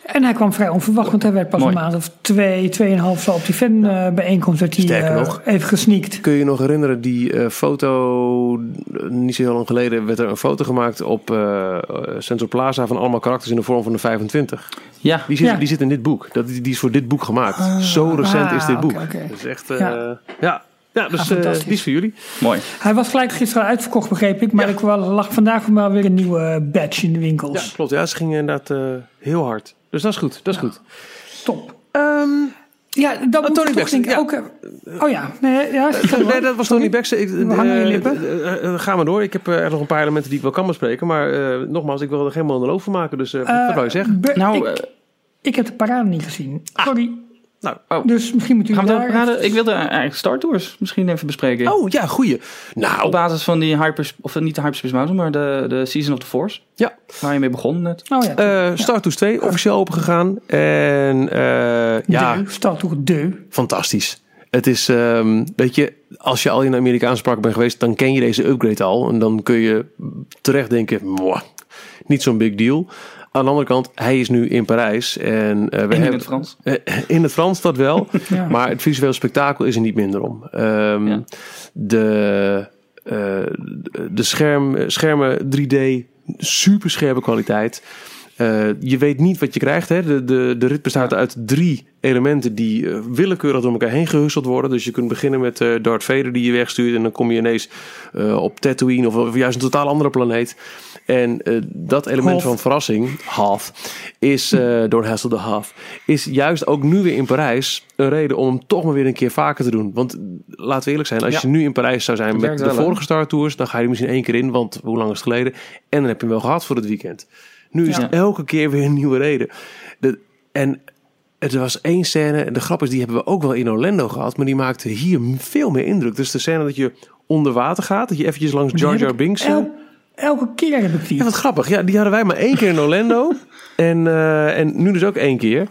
En hij kwam vrij onverwacht, want hij werd pas Mooi. een maand of twee, tweeënhalf zo op die fan-bijeenkomst werd hij eh, nog. even gesneakt. Kun je je nog herinneren, die eh, foto, eh, niet zo heel lang geleden, werd er een foto gemaakt op eh, Central Plaza van allemaal karakters in de vorm van de 25. Ja, Die zit, Ja. die zit in dit boek. Dat, die is voor dit boek gemaakt. Zo recent ah, is dit boek. Dat is echt, eh, Ja. ja. Ja. dus Ah, eh, fantastisch. die is voor jullie. mooi. Hij was gelijk gisteren uitverkocht, begreep ik. Maar Ja. ik wel, lag vandaag wel weer een nieuwe badge in de Ja, winkels. klopt. Ja, ze gingen inderdaad eh, heel hard. Dus dat is goed. Dat is goed. Top. Ehm, Ja, dat moet Tony Baxter, ja. ook... eh, oh ja, nee, ja maar. nee, dat was Tony Baxter. Ik, We hangen je eh, lippen. eh, eh, eh, ga maar door. Ik heb eh, er nog een paar elementen die ik wel kan bespreken. Maar eh, nogmaals, ik wil er geen monoloog van maken. Dus eh, wat Eh, wou je zeggen? Nou, ik, eh, ik heb de parade niet gezien. Sorry. Nou, oh. Dus misschien moet u gaan we daar... Ik wilde eigenlijk Star Tours misschien even bespreken. oh ja, goeie. Nou, Op basis van die Hypers, of niet de Hyperspace Mountain, maar de, de Season of the Force. ja. Waar je mee begon net. Oh ja, eh Star Tours 2 officieel open gegaan. En eh, ja, de. Toch de. fantastisch. Het is, ehm, weet je, als je al in de Amerikaanse park bent geweest, dan ken je deze upgrade al. En dan kun je terecht denken, "Mwah, niet zo'n big deal. Aan de andere kant, hij is nu in Parijs. En, eh, we En in hebben, het Frans. Eh, In het Frans dat wel. Ja. Maar het visueel spektakel is er niet minder om. Ehm, Ja. De, eh, de scherm, schermen 3D, super scherpe kwaliteit. Je weet niet wat je krijgt. Hè? De, de, de rit bestaat uit drie elementen die willekeurig door elkaar heen gehusteld worden. Dus je kunt beginnen met Darth Vader die je wegstuurt. En dan kom je ineens op Tatooine of, of juist een totaal andere planeet. En eh, dat element van verrassing, Hoth, is eh, door Hassel de Hoth, is juist ook nu weer in Parijs een reden om hem toch maar weer een keer vaker te doen. Want laten we eerlijk zijn, als Ja. je nu in Parijs zou zijn met de vorige Star Tours, dan ga je er misschien één keer in, want hoe lang is het geleden? En dan heb je hem wel gehad voor het weekend. Nu is het elke keer weer een nieuwe reden. De, en er was één scène, en de grap is, die hebben we ook wel in Orlando gehad, maar die maakte hier veel meer indruk. Dus de scène dat je onder water gaat, dat je eventjes langs Jar Jar Binks... el- elke keer heb ik die. ja, wat grappig. Ja, die hadden wij maar één keer in Orlando. en, eh, en nu dus ook één keer.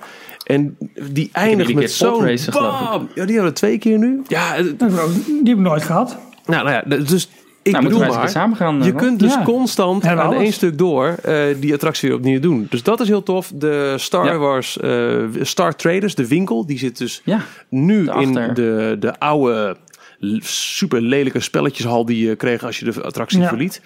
En die eindigt met zo'n bam. Ja, die hadden we twee keer nu. Ja, het- Die heb ik nooit gehad. nou, nou ja, dus ik nou, bedoel maar... samen gaan. Je eh, kunt dus Ja. constant Hebben aan alles. één stuk door eh, die attractie weer opnieuw doen. Dus dat is heel tof. De Star Ja. Wars eh, Star Traders, de winkel, die zit dus Ja, nu in de, de oude super lelijke spelletjeshal die je kreeg als je de attractie Ja. verliet.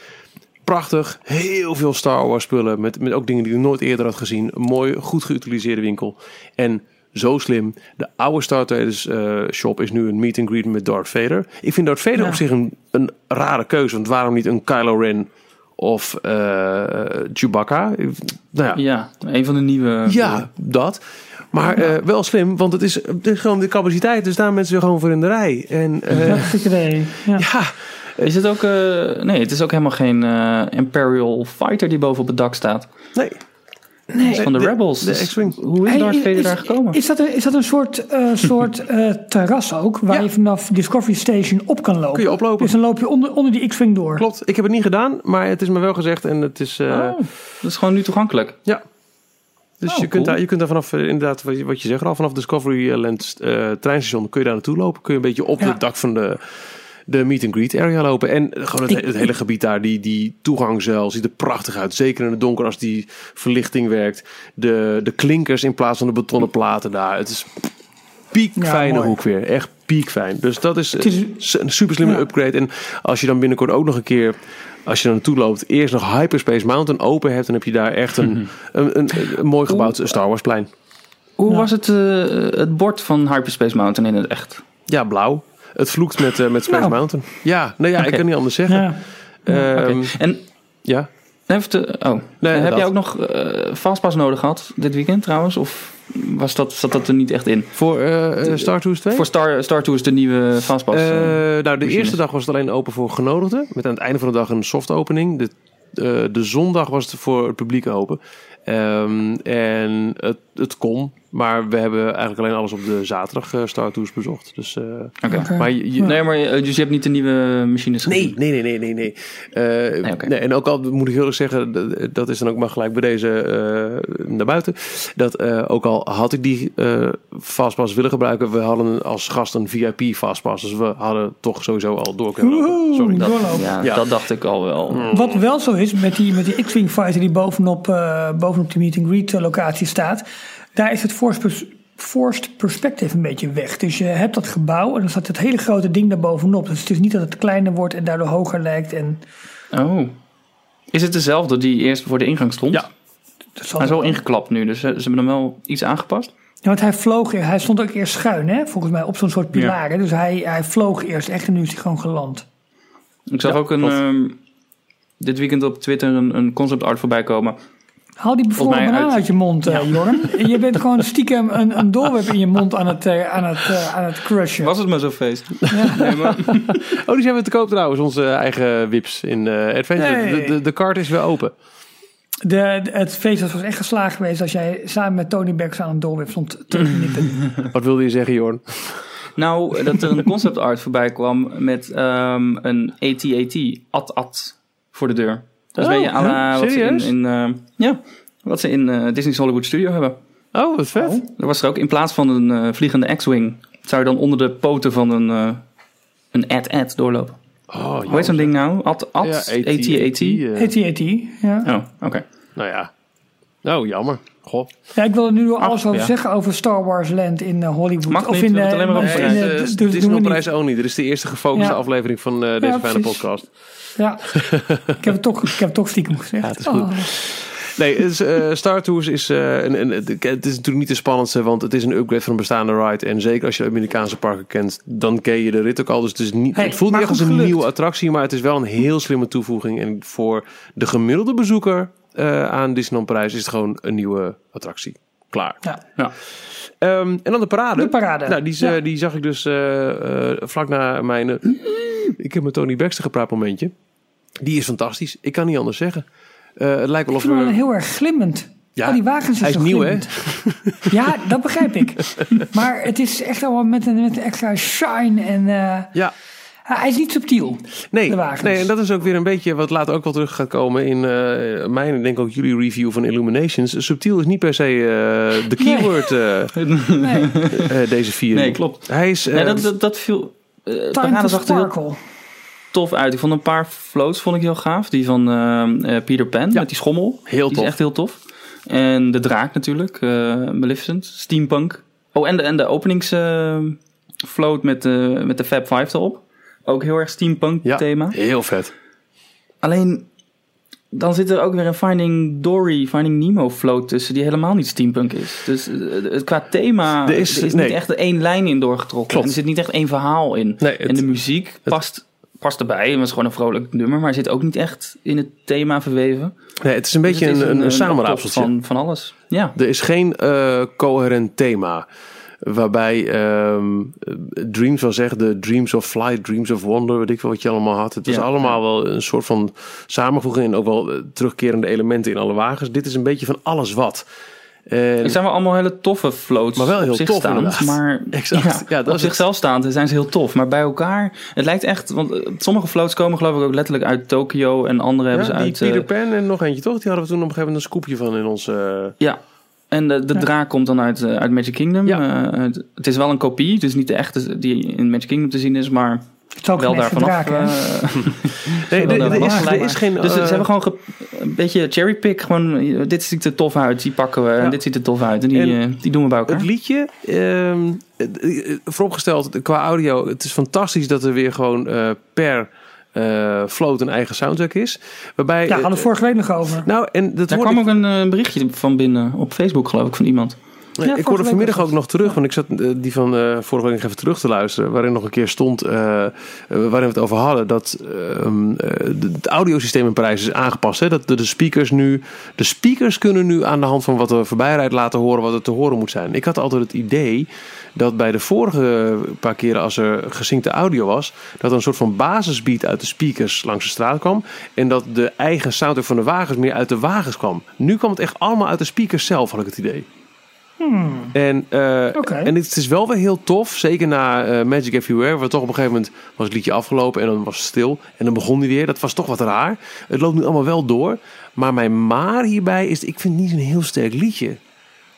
Prachtig, heel veel Star Wars spullen met, met ook dingen die je nooit eerder had gezien. Een mooi, goed geutiliseerde winkel. En zo slim, de oude Star Traders eh, shop is nu een meet and greet met Darth Vader. Ik vind Darth Vader Ja. op zich een, een rare keuze, want waarom niet een Kylo Ren of eh, Chewbacca? Ik- Nou ja, ja, een van de nieuwe. ja, dat. Maar eh, wel slim, want het is, het is gewoon de capaciteit. Er staan mensen gewoon voor in de rij. En eh, idee. Ja. ja, Is het ook. eh, nee, het is ook helemaal geen eh, Imperial Fighter die boven op het dak staat. nee. Het is van de, de- Rebels. de Dus X-Wing. Hoe is Hey, Darth Vader is- daar gekomen? Is dat een, is dat een soort, eh, soort eh, terras ook, waar Ja. je vanaf Discovery Station op kan lopen? Kun je oplopen. Dus dan loop je onder, onder die X-Wing door. Klopt, ik heb het niet gedaan, maar het is me wel gezegd en het is... eh, Oh, dat is gewoon nu toegankelijk. Ja. Dus Oh, je, kunt cool. daar, je kunt daar vanaf, inderdaad, wat je, wat je zegt al, vanaf Discovery Land eh, treinstation kun je daar naartoe lopen. Kun je een beetje op Ja. het dak van de, de meet and greet area lopen. En gewoon het, hele gebied daar, die, die toegangzeil ziet er prachtig uit. Zeker in het donker als die verlichting werkt. De, de klinkers in plaats van de betonnen platen daar. Het is piekfijne Ja, mooi. hoek weer. Echt piekfijn. Dus dat is, een super slimme Ja. upgrade. En als je dan binnenkort ook nog een keer, als je er naartoe loopt, eerst nog Hyperspace Mountain open hebt, dan heb je daar echt een, een, een, een mooi gebouwd Star Wars plein. Hoe Ja. was het, eh, het bord van Hyperspace Mountain in het echt? Ja, blauw. Het vloekt met, eh, met Space Nou. Mountain. Ja, nou ja, ik kan niet anders zeggen. Ja. Ehm. En Ja, te, oh, Nee, heb dat. jij ook nog eh Fastpass nodig gehad dit weekend trouwens? Of was dat, zat dat er niet echt in? voor eh, Star Tours 2? Voor Star, Star Tours de nieuwe Fastpass? Nou, de machines. eerste dag was het alleen open voor genodigden. Met aan het einde van de dag een soft opening. De, de zondag was het voor het publiek open. Ehm, en het, het kon. Maar we hebben eigenlijk alleen alles op de zaterdag eh, Star Tours bezocht. Dus, eh, Oké. Oké. Maar je, je- Nee, maar je- dus je hebt niet de nieuwe machines Nee, gezien? nee, nee, nee, nee. nee. Eh, Nee, en ook al moet ik heel erg zeggen, d- dat is dan ook maar gelijk bij deze eh, naar buiten. Dat eh, ook al had ik die eh fastpass willen gebruiken, we hadden als gast een VIP fastpass. Dus we hadden toch sowieso al door kunnen lopen. Woehoe, Sorry. Dat, doorlopen. ja, Ja. dat dacht ik al wel. Wat wel zo is met die, met die X-Wing fighter die bovenop, eh, bovenop de meet and greet eh, locatie staat. Daar is het forced, pers- forced perspective een beetje weg. Dus je hebt dat gebouw en dan staat het hele grote ding daar bovenop. Dus het is niet dat het kleiner wordt en daardoor hoger lijkt. En Oh. Is het dezelfde die eerst voor de ingang stond? Ja. dat zal Hij is wel ingeklapt nu, dus eh, ze hebben hem wel iets aangepast. Ja, want hij vloog, hij stond ook eerst schuin, hè? volgens mij, op zo'n soort pilaren. Dus hij, hij vloog eerst echt en nu is hij gewoon geland. Ik zag Ja, ook een, ehm, dit weekend op Twitter een, een concept art voorbij komen. Haal die bevroren banaan uit- uit je mond, eh Jorn. Je bent gewoon stiekem een, een doorweb in je mond aan het, eh, aan het, eh, aan het crushen. Was het maar zo'n feest? Nee, maar, Oh, die zijn we te koop trouwens, onze eigen wips in eh Adventure. Nee. De, de, de kaart is weer open. De, de- het feest was echt geslaagd geweest als jij samen met Tony Becks aan een doorweb stond te knippen. Wat wilde je zeggen, Jorn? nou, dat er een concept art voorbij kwam met ehm, een AT-AT, at-at, voor de deur. Dat is Oh, huh? wat ze in, eh, ja, wat ze in eh, Disney's Hollywood Studio hebben. Oh, wat vet. Er was er ook, in plaats van een eh, vliegende X-Wing, zou je dan onder de poten van een, eh een at-at doorlopen. Oh, Hoe heet zo'n ding nou? At, at, Ja, AT-AT? eh, AT-AT, ja. Oh, oké. nou ja. Nou, jammer. Goh. ja. Ik wil er nu Ach, alles over ja. zeggen over Star Wars Land in eh, Hollywood. Mag of in we het alleen maar over in dus prijs only. Dit is de eerste gefocuste Ja. aflevering van eh, deze fijne podcast. Ja, ik heb het toch, ik heb het toch stiekem gezegd. Ja, het is goed. Oh. Nee, het is, eh, Star Tours is, eh, een, een, het is natuurlijk niet de spannendste, want het is een upgrade van een bestaande ride. En zeker als je Amerikaanse parken kent, dan ken je de rit ook al. Dus het, is niet, Hey, het voelt niet echt als een gelukt. nieuwe attractie, maar het is wel een heel slimme toevoeging. En voor de gemiddelde bezoeker eh, aan Disneyland Parijs is het gewoon een nieuwe attractie. Klaar. Ja. Ja. Ehm, en dan de parade. De parade. Nou, die, Ja. die zag ik dus eh, eh, vlak na mijn... eh, ik heb met Tony Baxter gepraat momentje. Die is fantastisch. Ik kan niet anders zeggen. Eh, het lijkt wel Ik of vind hem we... heel erg glimmend. Ja, Al die wagens hij is zo nieuw, hè? glimmend. Ja, dat begrijp ik. Maar het is echt allemaal met een, met een extra shine. En eh, Ja, hij is niet subtiel. nee, De wagens. nee, en dat is ook weer een beetje wat later ook wel terug gaat komen in eh, mijn en denk ook jullie review van Illuminations. Subtiel is niet per se eh, de keyword eh, Nee, eh, deze vier. Nee, klopt. Hij is... eh, Nee, dat, dat, dat viel... eh de time zag er heel tof uit. Ik vond een paar floats vond ik heel gaaf. Die van eh, eh, Peter Pan Ja. met die schommel. Heel die tof. is echt heel tof. En de draak natuurlijk. eh Maleficent. Steampunk. Oh, en de, en de openings eh, float met, de met de Fab Five erop. Ook heel erg steampunk ja, thema. heel vet. Alleen, dan zit er ook weer een Finding Dory, Finding Nemo float tussen, die helemaal niet steampunk is. Dus eh, het- qua thema Er er is- nee. niet echt één lijn in doorgetrokken. Klopt. En er zit niet echt één verhaal in. Nee, het- en de muziek past, past erbij. Het is gewoon een vrolijk nummer, maar zit ook niet echt in het thema verweven. Nee, het is een Dus beetje is een, een, een samenraapseltje. optocht van, van alles. Ja. Er is geen eh, coherent thema. Waarbij ehm, Dreams wel zegt, de Dreams of Flight, Dreams of Wonder, weet ik wel wat je allemaal had. Het was Ja. allemaal wel een soort van samenvoeging en ook wel eh, terugkerende elementen in alle wagens. Dit is een beetje van alles wat. En, Het zijn wel allemaal hele toffe floats Maar wel heel tof, staand. inderdaad. Maar Exact. Ja, Ja, dat op is het. zichzelf staand zijn ze heel tof. Maar bij elkaar, het lijkt echt... Want eh, sommige floats komen geloof ik ook letterlijk uit Tokio. En andere hebben ze die uit... eh, Peter Pan en nog eentje toch? Die hadden we toen op een gegeven moment een scoopje van in ons... eh, Ja. En de, de Ja. draak komt dan uit, eh, uit Magic Kingdom. Ja. Eh, het, het is wel een kopie, dus niet de echte die in Magic Kingdom te zien is, maar Het is ook wel geen daar echte vanaf. draak, hè? eh, Nee, is, er is geen... dus ze hebben gewoon ge- een beetje cherrypick. Gewoon, dit ziet er tof uit, die pakken we. Ja. En dit ziet er tof uit. En die, En die doen we bij elkaar. Het liedje, ehm, eh, eh, vooropgesteld qua audio, het is fantastisch dat er weer gewoon eh, per eh, float een eigen soundtrack is. Waarbij, Ja, hadden we het vorige week nog over. nou, en dat Daar kwam ik, ook een eh, berichtje van binnen op Facebook, geloof ik, van iemand. Ik hoorde vanmiddag ook nog terug, want ik zat eh, die van eh, vorige week even terug te luisteren, waarin nog een keer stond, eh, waarin we het over hadden, dat ehm, eh, het audiosysteem in Parijs is aangepast. Hè? Dat de, de speakers nu, de speakers kunnen nu aan de hand van wat er voorbij rijdt laten horen wat er te horen moet zijn. Ik had altijd het idee dat bij de vorige paar keren als er gesyncte audio was, dat er een soort van basisbeat uit de speakers langs de straat kwam. En dat de eigen soundtrack van de wagens meer uit de wagens kwam. Nu kwam het echt allemaal uit de speakers zelf, had ik het idee. En, eh, en het is wel weer heel tof, zeker na eh, Magic Everywhere, waar toch op een gegeven moment was het liedje afgelopen en dan was het stil. En dan begon hij weer. Dat was toch wat raar. Het loopt nu allemaal wel door. Maar mijn maar hierbij is, ik vind het niet een heel sterk liedje.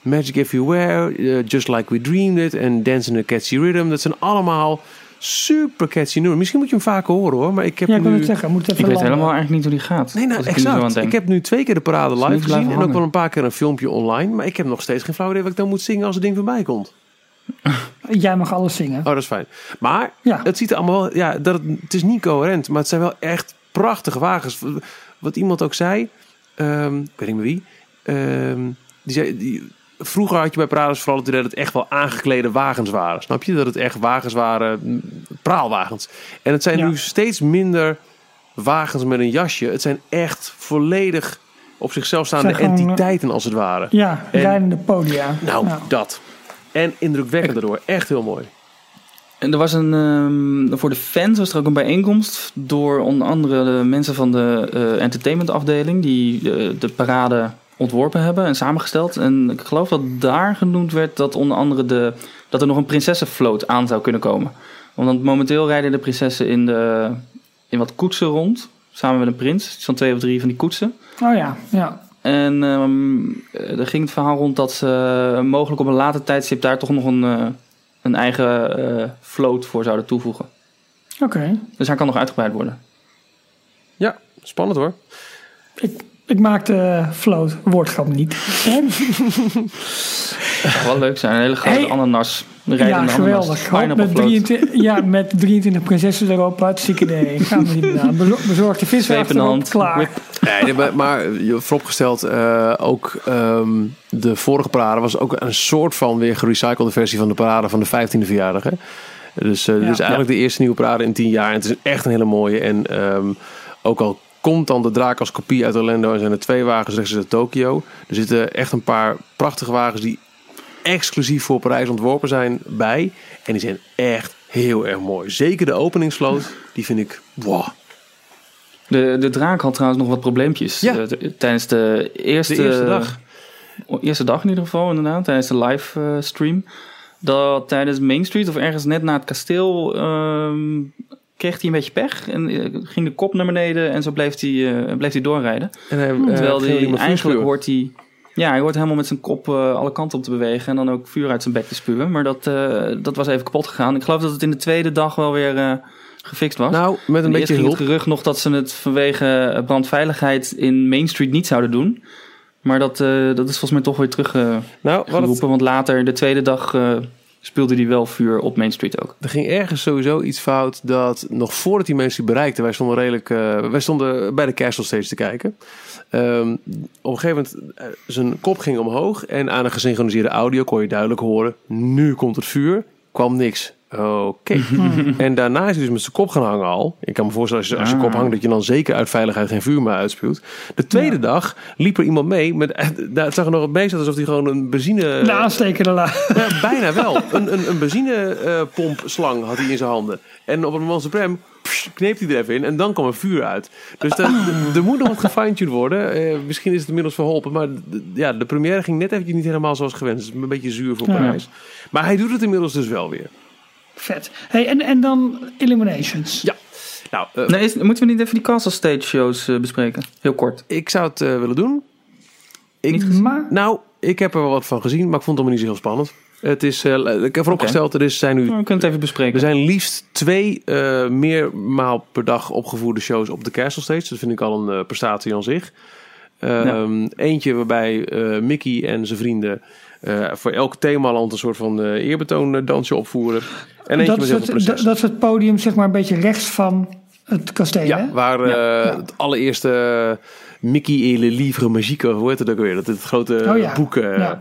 Magic Everywhere, eh, Just Like We Dreamed It en Dance in a Catchy Rhythm. Dat zijn allemaal super catchy nummers. Misschien moet je hem vaker horen hoor. Maar ik heb Ja, ik wil nu... het zeggen. Moet het even Ik weet helemaal eigenlijk niet hoe die gaat. Nee, nou ik exact. denk. Ik heb nu twee keer de parade live gezien. En ook wel een paar keer een filmpje online. Maar ik heb nog steeds geen flauw idee wat ik dan moet zingen als het ding voorbij komt. Jij mag alles zingen. Oh, dat is fijn. Maar Ja. het ziet er allemaal wel... Ja, dat het, het is niet coherent, maar het zijn wel echt prachtige wagens. Wat iemand ook zei, ehm, ik weet niet meer wie, ehm, die zei... Die, vroeger had je bij parades vooral het idee dat het echt wel aangeklede wagens waren. Snap je? Dat het echt wagens waren, praalwagens. En het zijn Ja. nu steeds minder wagens met een jasje. Het zijn echt volledig op zichzelf staande gewoon, eh, entiteiten als het ware. Ja, En- rijdende podia. Nou, dat. En indrukwekkend daardoor. Echt heel mooi. En er was een, ehm, voor de fans was er ook een bijeenkomst door onder andere de mensen van de eh entertainmentafdeling die eh, de parade ontworpen hebben en samengesteld. En ik geloof dat daar genoemd werd dat onder andere de, dat er nog een prinsessenvloot aan zou kunnen komen. Want momenteel rijden de prinsessen in, de, in wat koetsen rond, samen met een prins. Van twee of drie van die koetsen. Oh ja, ja. En ehm, eh, er ging het verhaal rond dat ze eh, mogelijk op een later tijdstip daar toch nog een, eh, een eigen eh float voor zouden toevoegen. Oké. Dus hij kan nog uitgebreid worden. Ja, spannend hoor. Ik, ik maak de float woordgrap niet. Wel leuk zijn. Een hele grote Hey. ananas. Ja, geweldig. met, float. 23, ja, met 23 prinsessen erop. Hartstikke idee. Gaan we niet meer aan. Bezo- Bezorg de viswacht Zweep in de erop. hand. Klaar. Nee, maar, maar je- vooropgesteld, eh, ook ehm, de vorige parade was ook een soort van weer gerecyclede versie van de parade van de 15e verjaardag. Hè? Dus eh, dit is eigenlijk de eerste nieuwe parade in 10 jaar. En het is echt een hele mooie. En ehm, ook al komt dan de draak als kopie uit Orlando en zijn er twee wagens rechts uit Tokio. Er zitten echt een paar prachtige wagens die exclusief voor Parijs ontworpen zijn bij. En die zijn echt heel erg mooi. Zeker de openingsvloot, die vind ik wow. De, de draak had trouwens nog wat probleempjes Ja. eh, tijdens de eerste, De eerste dag. Eerste dag in ieder geval, inderdaad. Tijdens de live eh. Dat tijdens Main Street, of ergens net na het kasteel, ehm, kreeg hij een beetje pech. En eh, ging de kop naar beneden en zo bleef hij, eh, bleef hij doorrijden. En hij, Terwijl eh, ging hij eigenlijk hoort hij... Ja, hij hoort helemaal met zijn kop alle kanten op te bewegen. En dan ook vuur uit zijn bek te spuwen. Maar dat, dat was even kapot gegaan. Ik geloof dat het in de tweede dag wel weer gefixt was. Nou, met een En beetje hulp. gerucht nog dat ze het vanwege brandveiligheid in Main Street niet zouden doen. Maar dat, dat is volgens mij toch weer teruggeroepen. Nou, wat het, want later, de tweede dag, speelde hij wel vuur op Main Street ook. er ging ergens sowieso iets fout dat nog voordat die mensen die bereikten, wij stonden redelijk, eh, wij stonden bij de Castle Stage te kijken. Ehm, op een gegeven moment, eh, zijn kop ging omhoog en aan een gesynchroniseerde audio kon je duidelijk horen, nu komt het vuur, kwam niks. Oké. en daarna is hij dus met zijn kop gaan hangen al. Ik kan me voorstellen als je, als je kop hangt dat je dan zeker uit veiligheid geen vuur meer uitspuwt. De tweede dag liep er iemand mee met, daar het zag er nog het meest uit alsof hij gewoon een benzine... De. Ja, bijna wel. Een, een, een benzinepompslang had hij in zijn handen. En op het moment suprem pss, kneep hij er even in en dan kwam er vuur uit. Dus er, moet nog wat gefine-tuned worden. Eh, misschien is het inmiddels verholpen. Maar ja, de première ging net eventjes niet helemaal zoals gewenst. Het is een beetje zuur voor Ja. Parijs. Maar hij doet het inmiddels dus wel weer. Vet. Hey, en, en dan Illuminations. Ja. Nou, eh, Nee, is- moeten we niet even die Castle Stage shows eh, bespreken? Heel kort. ik zou het eh, willen doen. Ik, Niet Maar nou, ik heb er wel wat van gezien, maar ik vond het allemaal niet zo heel spannend. Het is, eh, ik heb vooropgesteld, er is, zijn nu Nou, we kunnen het even bespreken. Er zijn liefst twee eh meermaal per dag opgevoerde shows op de Castle Stage. Dat vind ik al een prestatie aan zich. Ehm, Eentje waarbij eh, Mickey en zijn vrienden voor elk themaland een soort van eh, eerbetoon eh, dansje opvoeren. En eentje dat met is, heel het, veel dat, is het podium zeg maar een beetje rechts van het kasteel. Ja, hè? waar eh, Ja. het allereerste eh, Mickey et le livre magique, hoe heet het ook weer? Dat het grote Oh ja. boek. eh. Ja.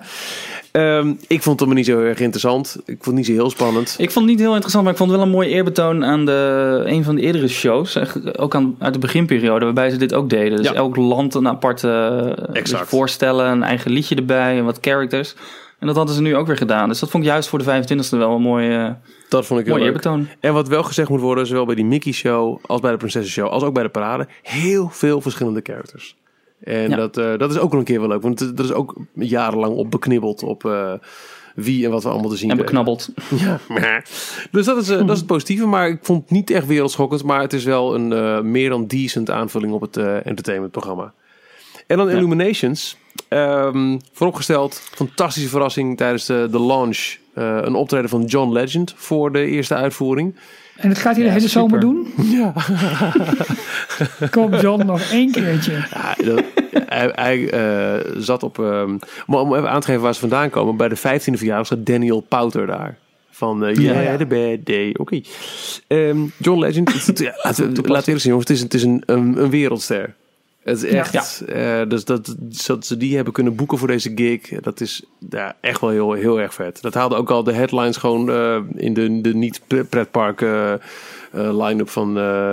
Ehm, ik vond het allemaal niet zo erg interessant. Ik vond het niet zo heel spannend. Ik vond het niet heel interessant, maar ik vond het wel een mooi eerbetoon aan de, een van de eerdere shows. Ook aan, uit de beginperiode, waarbij ze dit ook deden. Dus Ja. elk land een aparte eh, Exact. dus voorstellen, een eigen liedje erbij en wat characters. En dat hadden ze nu ook weer gedaan. Dus dat vond ik juist voor de 25e wel een mooi, eh Dat vond ik heel mooi eerbetoon. En wat wel gezegd moet worden, zowel bij die Mickey Show als bij de Prinsessen Show, als ook bij de parade, heel veel verschillende characters. En Ja. dat, eh, dat is ook wel een keer wel leuk, want er is ook jarenlang op beknibbeld op eh, wie en wat we allemaal te zien En beknabbeld. Ja. Dus dat is, eh, dat is het positieve, maar ik vond het niet echt wereldschokkend, maar het is wel een meer dan decent aanvulling op het entertainmentprogramma. En dan Ja. Illuminations. Ehm, vooropgesteld, fantastische verrassing tijdens de, de launch. eh, een optreden van John Legend voor de eerste uitvoering. En dat gaat hij de Ja, hele super. zomer doen? Ja. Kom John, nog één keertje. Ja, dat- hij hij eh, zat op. ehm, maar om even aan te geven waar ze vandaan komen. Bij de 15e verjaardag zat Daniel Pouter daar. Van uh, Ja, yeah, ja. the bad day. Oké. Ehm, John Legend. laten we eerlijk zijn, jongens. Het is, het is een, een, een wereldster. Het is Ja. echt. eh, dus dat, dat ze die hebben kunnen boeken voor deze gig. Dat is ja, echt wel heel, heel erg vet. Dat haalde ook al de headlines gewoon eh, in de, de niet-pretpark eh, eh, line-up van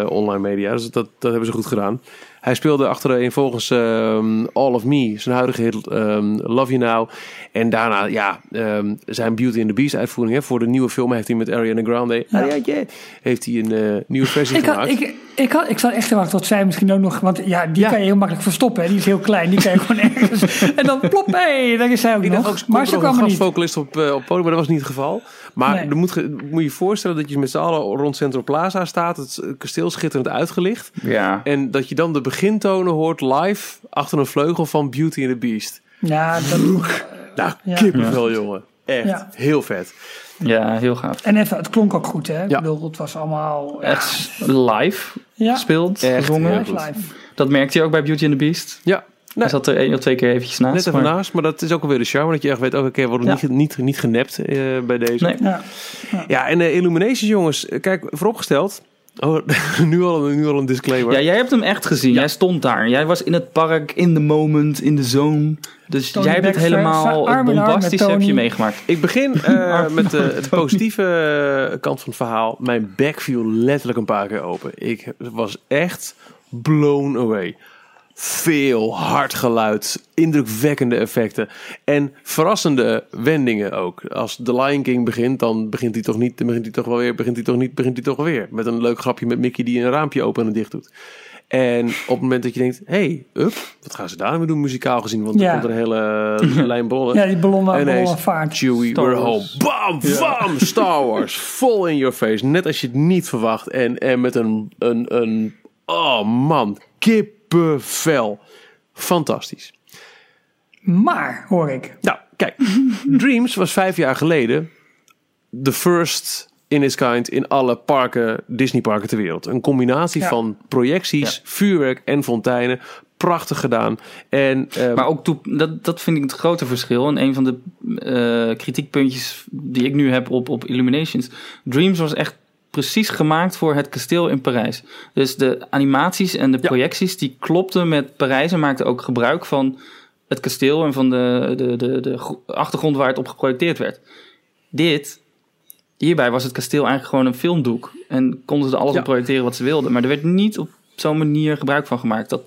online media. Dus dat, dat hebben ze goed gedaan. Hij speelde achtereen volgens ehm, All of Me, zijn huidige hit ehm, Love You Now. En daarna, ja, ehm, zijn Beauty and the Beast uitvoering. Hè, voor de nieuwe film heeft hij met Ariana Grande Ja. Ariana, heeft hij een eh, nieuwe versie Ik, had, gemaakt. ik, ik, had, ik zat echt te wachten tot zij misschien ook nog... Want ja, die Ja. kan je heel makkelijk verstoppen. Hè? Die is heel klein. Die kan je gewoon ergens... En dan plop, hé, daar is zij ook Ik nog. ook, maar ze kwam een gastvocalist op, eh, op podium, maar dat was niet het geval. Maar Nee. er moet, ge- moet je je voorstellen dat je met z'n allen rond Central Plaza staat. Het kasteel schitterend uitgelicht. Ja. En dat je dan de begintonen hoort live achter een vleugel van Beauty and the Beast. Ja, dat... Nou, Ja. kippenvel, jongen. Echt, Ja. heel vet. ja, heel gaaf. En even, het klonk ook goed, hè? Ik Ja. bedoel, het was allemaal... Echt live Ja, gespeeld, Echt gezongen. live. Dat merkte je ook bij Beauty and the Beast. Ja, nee, zat er één of twee keer eventjes naast. net even maar- naast. Maar dat is ook alweer de charme. Dat je echt weet, oké, we worden Ja. niet, niet, niet genept eh, bij deze. Nee. Ja. Ja, en eh, Illuminations, jongens. Kijk, vooropgesteld. Oh, nu al, een- nu al een disclaimer. Ja, jij hebt hem echt gezien. Jij stond daar. Jij was in het park, in the moment, in de zone. Dus Tony jij hebt het helemaal bombastisch heb je meegemaakt. Ik begin eh, met de, de positieve kant van het verhaal. Mijn bek viel letterlijk een paar keer open. Ik was echt blown away. Veel hard geluid, indrukwekkende effecten en verrassende wendingen ook. Als The Lion King begint, dan begint hij toch niet, dan begint hij toch wel weer, begint hij toch niet, begint hij toch weer. Met een leuk grapje met Mickey die een raampje open en dicht doet. En op het moment dat je denkt, hey, up, wat gaan ze daar doen muzikaal gezien? Want Ja. er komt een hele lijn bollen. Ja, die ballonnen, En ineens, ballonnen vaart. Chewie, we're home. Bam, bam, Star Wars. Vol in your face. Net als je het niet verwacht. En, en met een, een, een, oh man, kippenvel. Fantastisch. Maar, hoor ik. Nou, kijk. Dreams was vijf jaar geleden de first in its kind in alle parken, Disney parken ter wereld. Een combinatie Ja. van projecties, Ja. vuurwerk en fonteinen. Prachtig gedaan. En, eh, Maar ook toe, dat, dat vind ik het grote verschil. En een van de eh, kritiekpuntjes die ik nu heb op, op Illuminations. Dreams was echt precies gemaakt voor het kasteel in Parijs. Dus de animaties en de Ja. projecties die klopten met Parijs en maakten ook gebruik van het kasteel en van de, de, de, de gro- achtergrond waar het op geprojecteerd werd. Dit, hierbij was het kasteel eigenlijk gewoon een filmdoek. En konden ze alles Ja. op projecteren wat ze wilden. Maar er werd niet op zo'n manier gebruik van gemaakt. Dat,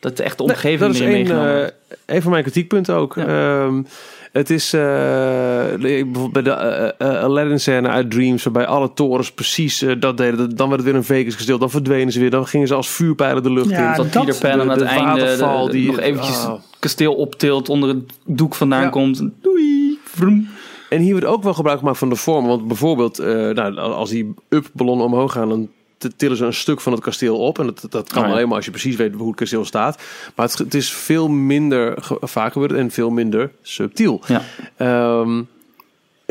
dat de echte Nee, omgeving dat is meer een, meegenomen eh, een van mijn kritiekpunten ook. Ehm, het is eh, bijvoorbeeld bij de eh, eh, Aladdin-scène uit Dreams, waarbij alle torens precies dat deden. Dan werd het weer een Vegas kasteel, dan verdwenen ze weer, dan gingen ze als vuurpijlen de lucht Ja, in. Dat dat- Peter Pan aan het de einde de- die- nog eventjes ah. het kasteel optilt, onder het doek vandaan Ja. komt. Doei! Vroom. En hier wordt ook wel gebruik gemaakt van de vorm. Want bijvoorbeeld, eh, nou, als die up-ballonnen omhoog gaan, dan tillen ze een stuk van het kasteel op. En dat, dat kan Oh ja. alleen maar als je precies weet hoe het kasteel staat. Maar het, het is veel minder vaak gebeurd en veel minder subtiel. Ja. Ehm,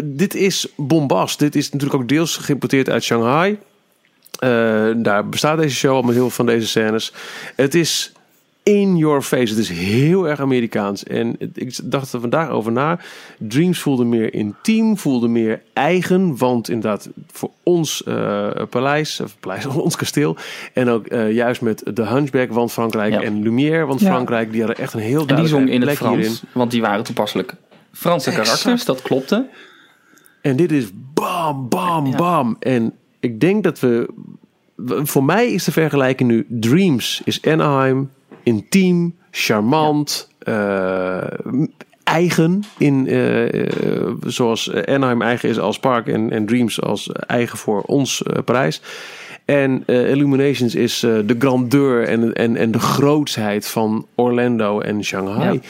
dit is bombast. Dit is natuurlijk ook deels geïmporteerd uit Shanghai. Eh, daar bestaat deze show al met heel veel van deze scènes. Het is in your face. Het is heel erg Amerikaans. En ik dacht er vandaag over na. Dreams voelde meer intiem, voelde meer eigen. Want inderdaad, voor ons eh, paleis, of paleis, ons kasteel. En ook eh, juist met de Hunchback, want Frankrijk. Ja. En Lumière, want Ja. Frankrijk. Die hadden echt een heel En die zong in het hierin. Frans, want die waren toepasselijk Franse Exact. karakters, dat klopte. En dit is bam, bam, Ja. bam. En ik denk dat we... Voor mij is de vergelijking nu... Dreams is Anaheim. Intiem, charmant, eh, eigen. In, eh, eh, zoals Anaheim eigen is als park. En, Dreams als eigen voor ons Parijs. En Illuminations is de grandeur en, en, en de grootsheid van Orlando en Shanghai.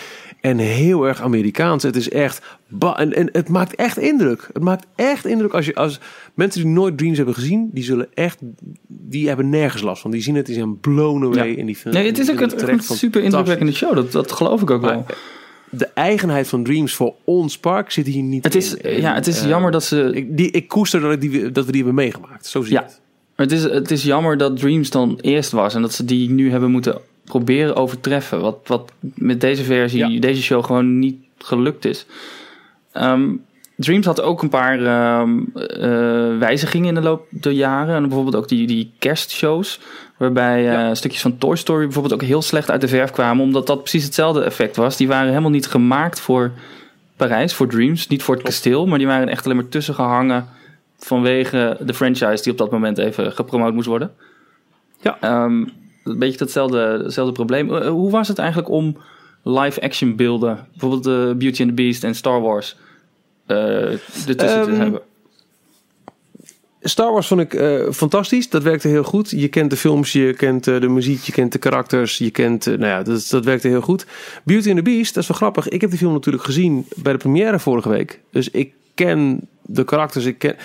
En heel erg Amerikaans. Het is echt. En, en het maakt echt indruk. Het maakt echt indruk als je. Als mensen die nooit Dreams hebben gezien, die zullen echt. Die hebben nergens last van. Die zien het, die zijn blown away. Ja. En die Nee, het is ook een, een super indrukwekkende show, dat, dat geloof ik ook wel. Maar de eigenheid van Dreams voor ons park zit hier niet Het is, in. En, ja, het is eh, jammer dat ze... Ik, die, ik koester dat, ik die, dat we die hebben meegemaakt. Zo zie Ja. het. Het is, het is jammer dat Dreams dan eerst was en dat ze die nu hebben moeten proberen overtreffen. Wat, wat met deze versie, Ja. deze show gewoon niet gelukt is. Ehm, Dreams had ook een paar ehm, eh, wijzigingen in de loop der jaren. En bijvoorbeeld ook die, die kerstshows. Waarbij eh, stukjes van Toy Story bijvoorbeeld ook heel slecht uit de verf kwamen. Omdat dat precies hetzelfde effect was. Die waren helemaal niet gemaakt voor Parijs, voor Dreams. Niet voor het kasteel, maar die waren echt alleen maar tussen gehangen. Vanwege de franchise die op dat moment even gepromoot moest worden. Ja. Ehm, een beetje hetzelfde, hetzelfde probleem. Eh, hoe was het eigenlijk om live-action beelden, bijvoorbeeld de Beauty and the Beast en Star Wars, eh ertussen te Ehm, hebben? Star Wars vond ik eh, fantastisch. Dat werkte heel goed. Je kent de films, je kent eh, de muziek, je kent de karakters. Je kent, eh, nou ja, dat, dat werkte heel goed. Beauty and the Beast, dat is wel grappig. Ik heb die film natuurlijk gezien bij de première vorige week. Dus ik ken de karakters. Ik, ken,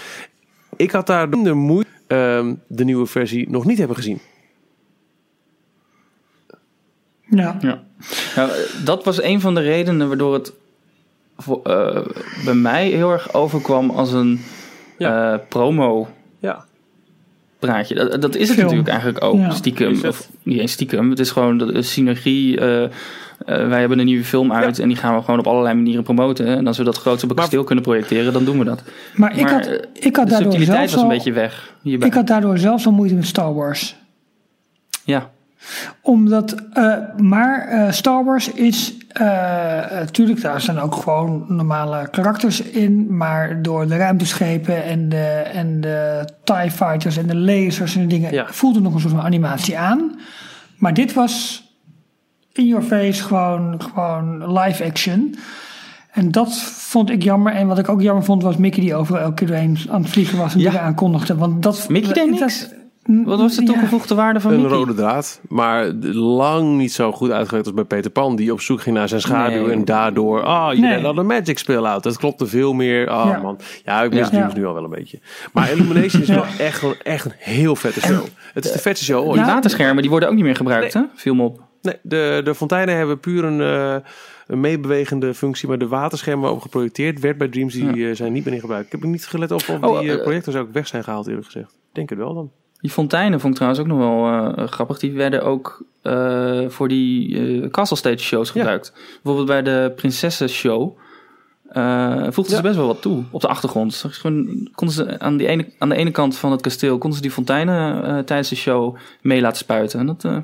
ik had daar minder moeite ehm, de nieuwe versie nog niet hebben gezien. Ja. Ja. Nou, dat was een van de redenen waardoor het voor, eh, bij mij heel erg overkwam als een Ja. eh, promo Ja. praatje. Dat, dat is het Film. natuurlijk eigenlijk ook, Ja. stiekem. Of niet eens stiekem, het is gewoon de, synergie. eh, eh, wij hebben een nieuwe film uit en die gaan we gewoon op allerlei manieren promoten. En als we dat groot op een kasteel kunnen projecteren, dan doen we dat. Maar ik had, ik had de daardoor subtiliteit zelfs was een al, beetje weg hierbij. ik had daardoor zelfs al moeite met Star Wars. Ja, Omdat, eh, maar eh, Star Wars is, natuurlijk, daar zijn ook gewoon normale karakters in, maar door de ruimteschepen en de, en de TIE Fighters en de lasers en de dingen, Ja. voelde nog een soort van animatie aan. Maar dit was in your face, gewoon, gewoon live action. En dat vond ik jammer. En wat ik ook jammer vond, was Mickey die overal elke keer doorheen aan het vliegen was en Ja. dingen aankondigde. Want dat, Mickey deed niks? Wat was de Ja. toegevoegde waarde van Een Mickey? rode draad, maar lang niet zo goed uitgewerkt als bij Peter Pan, die op zoek ging naar zijn schaduw Nee. en daardoor, ah, je Nee. had een magic spell out. Dat klopte veel meer. Ah Ja. man, ja, ik mis Ja. Nu al wel een beetje. Maar Illumination is Ja. wel echt, echt een heel vette show. Het is de vetste show ooit. Die waterschermen die worden ook niet meer gebruikt, hè? Viel me op. Nee, de, de fonteinen hebben puur een, eh, een meebewegende functie, maar de waterschermen waarop geprojecteerd werd bij Dreams, die eh, zijn niet meer in gebruik. Ik heb niet gelet op of Oh, die projectors ook weg zijn gehaald, eerlijk gezegd. Ik Denk het wel dan. Die fonteinen vond ik trouwens ook nog wel eh, grappig. Die werden ook eh, voor die eh Castle Stage shows gebruikt. Bijvoorbeeld bij de Prinsessen show. voegden Ja. ze best wel wat toe op de achtergrond. Gewoon, konden ze aan, die ene, aan de ene kant van het kasteel konden ze die fonteinen tijdens de show mee laten spuiten. En dat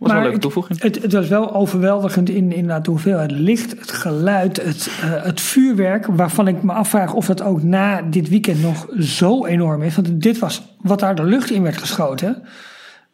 was een leuke het- toevoeging. Het, het was wel overweldigend in, in de hoeveelheid licht, het geluid, het, eh, het vuurwerk. Waarvan ik me afvraag of dat ook na dit weekend nog zo enorm is. Want dit was wat daar de lucht in werd geschoten.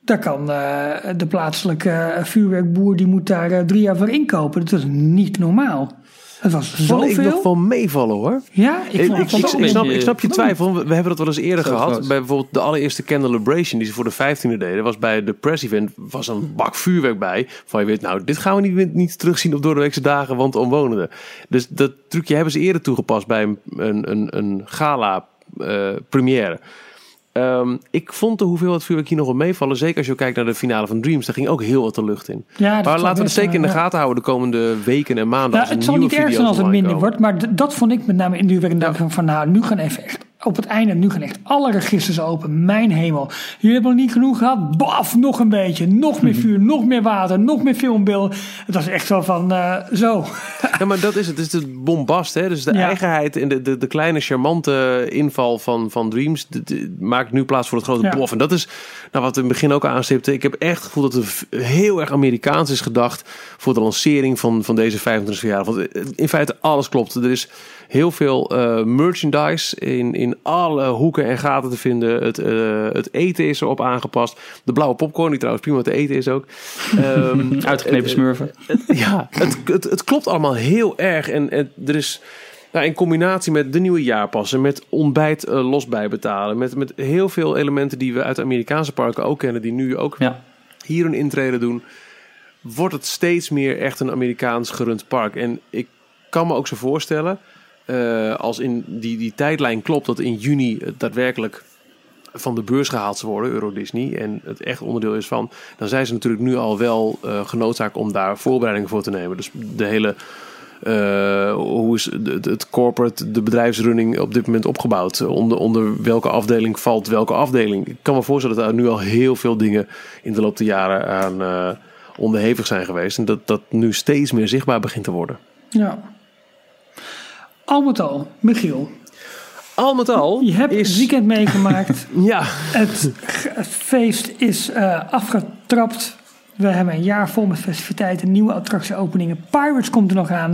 Daar kan eh, de plaatselijke vuurwerkboer, die moet daar eh, drie jaar voor inkopen. Dat is niet normaal. Het was Vond ik nog zoveel. wel meevallen hoor. Ja, ik snap, ik snap je twijfel. We hebben dat wel eens eerder Zo gehad. groot. Bij bijvoorbeeld de allereerste Candlelibration die ze voor de 15e deden. Was bij de press event was een bak vuurwerk bij. Van je weet, nou, dit gaan we niet, niet terugzien op doordeweekse dagen, want omwonenden. Dus dat trucje hebben ze eerder toegepast bij een, een, een, een gala eh, première. Ehm, ik vond de hoeveelheid vuurwerk hier nog wel meevallen. Zeker als je kijkt naar de finale van Dreams. Daar ging ook heel wat de lucht in. Ja, maar laten we het zeker in de ja. gaten houden de komende weken en maanden. Ja, het zal niet erg zijn als het minder komen. wordt. Maar dat vond ik met name in de werk. Van, nou, nu gaan even echt op het einde. Nu gaan echt alle registers open. Mijn hemel. Jullie hebben nog niet genoeg gehad. Baf, nog een beetje. Nog meer vuur, nog meer water, nog meer filmbeelden. Het was echt zo van eh, zo. Ja, maar dat is het. Het is het bombast. Hè? Dus de Ja. eigenheid en de, de, de kleine charmante inval van, van Dreams de- de- maakt nu plaats voor het grote Ja. bof. En dat is nou, wat we in het begin ook al aanstipten. Ik heb echt het gevoel dat het v- heel erg Amerikaans is gedacht voor de lancering van, van deze 25 verjaardag. Want eh, in feite alles klopt. Er is heel veel eh, merchandise in, in alle hoeken en gaten te vinden. Het, eh, het eten is erop aangepast. De blauwe popcorn, die trouwens prima te eten is ook. Ehm, Uitgeknepen smurfen. het- ja, het, het, het klopt allemaal heel erg. En, en er is nou, in combinatie met de nieuwe jaarpassen, met ontbijt eh, los bijbetalen, met, met heel veel elementen die we uit Amerikaanse parken ook kennen, die nu ook Ja. hier een intrede doen, wordt het steeds meer echt een Amerikaans gerund park. En ik kan me ook zo voorstellen, eh, als in die, die tijdlijn klopt, dat in juni het daadwerkelijk van de beurs gehaald zou worden, Euro Disney, en het echt onderdeel is van, dan zijn ze natuurlijk nu al wel eh genoodzaakt om daar voorbereidingen voor te nemen. Dus de hele, eh, hoe is het, het corporate, de bedrijfsrunning op dit moment opgebouwd? Onder, onder welke afdeling valt welke afdeling? Ik kan me voorstellen dat daar nu al heel veel dingen in de loop der jaren aan onderhevig zijn geweest. En dat dat nu steeds meer zichtbaar begint te worden. Ja. Al met al, Michiel, Al met al je hebt is... het weekend meegemaakt. Ja, het, het feest is eh, afgetrapt. We hebben een jaar vol met festiviteiten, nieuwe attractieopeningen. Pirates komt er nog aan.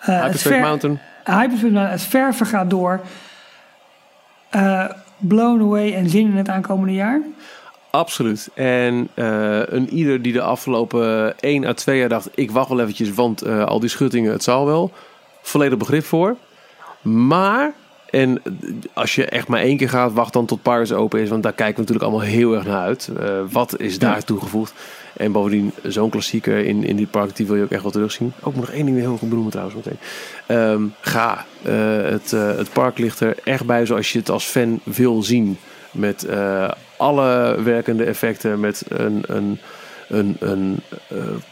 Eh, het Hyperspace ver- Mountain. Hyperspace Mountain. Het verven gaat door. Eh, blown away en zin in het aankomende jaar. Absoluut. En eh, een ieder die de afgelopen 1 à 2 jaar dacht... ik wacht wel eventjes, want eh, al die schuttingen, het zal wel. Volledig begrip voor. Maar, en als je echt maar één keer gaat... wacht dan tot Paris open is. Want daar kijken we natuurlijk allemaal heel erg naar uit. Eh, wat is daar toegevoegd? En bovendien, zo'n klassieker in, in die park... die wil je ook echt wel terugzien. Ook nog één ding heel goed benoemen trouwens meteen. Ehm, ga. Eh, het, eh, het park ligt er echt bij zoals je het als fan wil zien. Met alle werkende effecten. Met een, een, een, een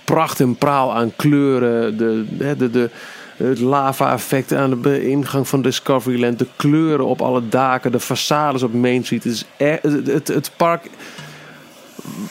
pracht en praal aan kleuren. De, de, de, de, het lava-effect aan de ingang van Discoveryland. De kleuren op alle daken. De façades op Main Street. Het, is het, het, het park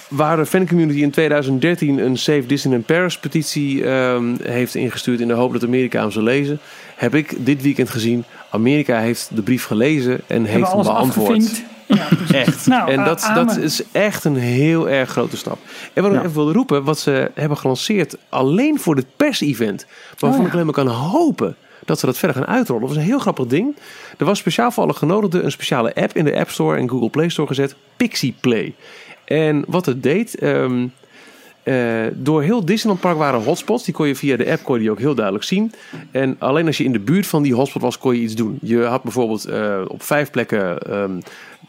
waar de fancommunity in 2013 een Save Disneyland Paris petitie ehm, heeft ingestuurd in de hoop dat Amerika hem zou lezen, heb ik dit weekend gezien. Amerika heeft de brief gelezen en heeft hem beantwoord. afgevinkt. Ja. Echt. Nou, en dat, dat is echt een heel erg grote stap. En wat ik Ja. even wilde roepen, wat ze hebben gelanceerd alleen voor dit pers-event, waarvan Oh ik alleen maar kan hopen dat ze dat verder gaan uitrollen. Dat was een heel grappig ding. Er was speciaal voor alle genodigden een speciale app in de App Store en Google Play Store gezet, Pixie Play. En wat het deed, ehm, eh, door heel Disneyland Park waren hotspots. Die kon je via de app kon je die ook heel duidelijk zien. En alleen als je in de buurt van die hotspot was, kon je iets doen. Je had bijvoorbeeld eh, op vijf plekken ehm,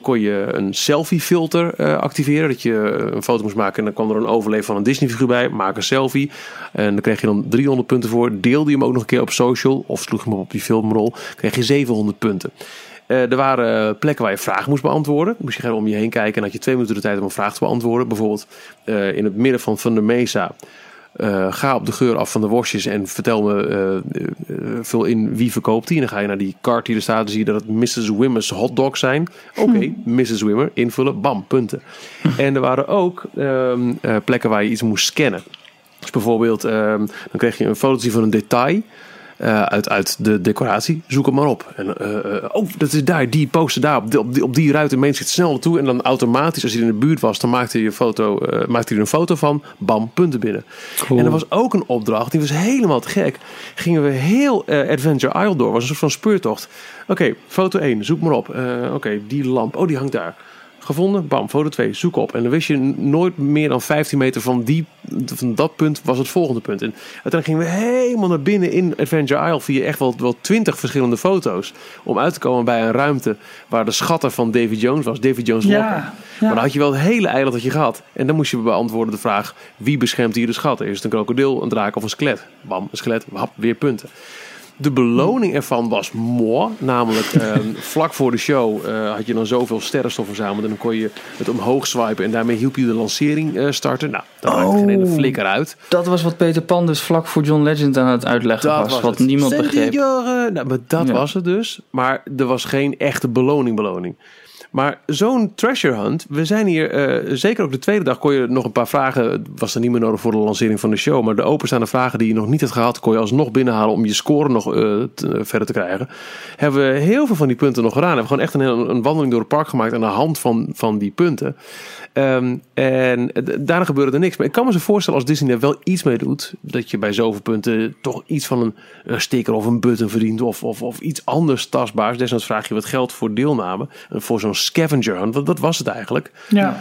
kon je een selfie filter eh, activeren. Dat je eh, een foto moest maken en dan kwam er een overleef van een Disney figuur bij. Maak een selfie. En dan kreeg je dan 300 punten voor. Deelde je hem ook nog een keer op social of sloeg je hem op die filmrol. Kreeg je 700 punten. Eh, er waren plekken waar je vragen moest beantwoorden. Moest je gewoon om je heen kijken en had je twee minuten de tijd om een vraag te beantwoorden. Bijvoorbeeld in het midden van Thunder Mesa. Eh, ga op de geur af van de worstjes en vertel me, eh, eh, vul in wie verkoopt die. En dan ga je naar die cart die er staat. Dan zie je dat het Mrs. Wimmer's hotdogs zijn. Oké, Mrs. Wimmer, invullen, bam, punten. En er waren ook ehm, eh, plekken waar je iets moest scannen. Dus bijvoorbeeld, ehm, dan kreeg je een foto van een detail. Eh, uit, uit de decoratie, zoek hem maar op. En, eh, eh, oh, dat is daar, die poster daar, op die, op die, op die ruit. En mensen snel naartoe. En dan automatisch, als je in de buurt was, dan maakte je foto, eh, maakte hij er een foto van. Bam, punten binnen. En er was ook een opdracht, die was helemaal te gek. Gingen we heel Adventure Isle door, was een soort van speurtocht. Oké, foto 1, zoek maar op. Oké, die lamp, oh die hangt daar. Gevonden, bam, foto 2, zoek op. En dan wist je nooit meer dan 15 meter van, die, van dat punt was het volgende punt. En uiteindelijk gingen we helemaal naar binnen in Adventure Isle via echt wel, wel 20 verschillende foto's. Om uit te komen bij een ruimte waar de schatter van Davy Jones was. Davy Jones Locker. Ja, Maar dan had je wel het hele eiland dat je gehad. En dan moest je beantwoorden de vraag: wie beschermt hier de schatten? Is het een krokodil, een draak of een skelet? Bam, een skelet, hap, weer punten. De beloning ervan was mooi. Namelijk, ehm, vlak voor de show eh, had je dan zoveel sterrenstof verzameld. En dan kon je het omhoog swipen. En daarmee hielp je de lancering eh, starten. Nou, dat maakte geen ene Oh. flikker uit. Dat was wat Peter Pan dus vlak voor John Legend aan het uitleggen Dat was. was wat niemand begreep. Nou, maar dat Ja. was het dus. Maar er was geen echte beloning beloning. Maar zo'n treasure hunt, we zijn hier, eh, zeker ook de tweede dag kon je nog een paar vragen, was er niet meer nodig voor de lancering van de show, maar de openstaande vragen die je nog niet had gehad, kon je alsnog binnenhalen om je score nog eh, te- verder te krijgen. Hebben we heel veel van die punten nog gedaan. Hebben we gewoon echt een, een wandeling door het park gemaakt aan de hand van, van die punten. Ehm, en daarna gebeurde er niks. Maar ik kan me zo voorstellen als Disney er wel iets mee doet. Dat je bij zoveel punten toch iets van een, een sticker of een button verdient. Of, of, of iets anders tastbaars. Desnoods vraag je wat geld voor deelname. En voor zo'n scavenger hunt. Want dat was het eigenlijk. ja.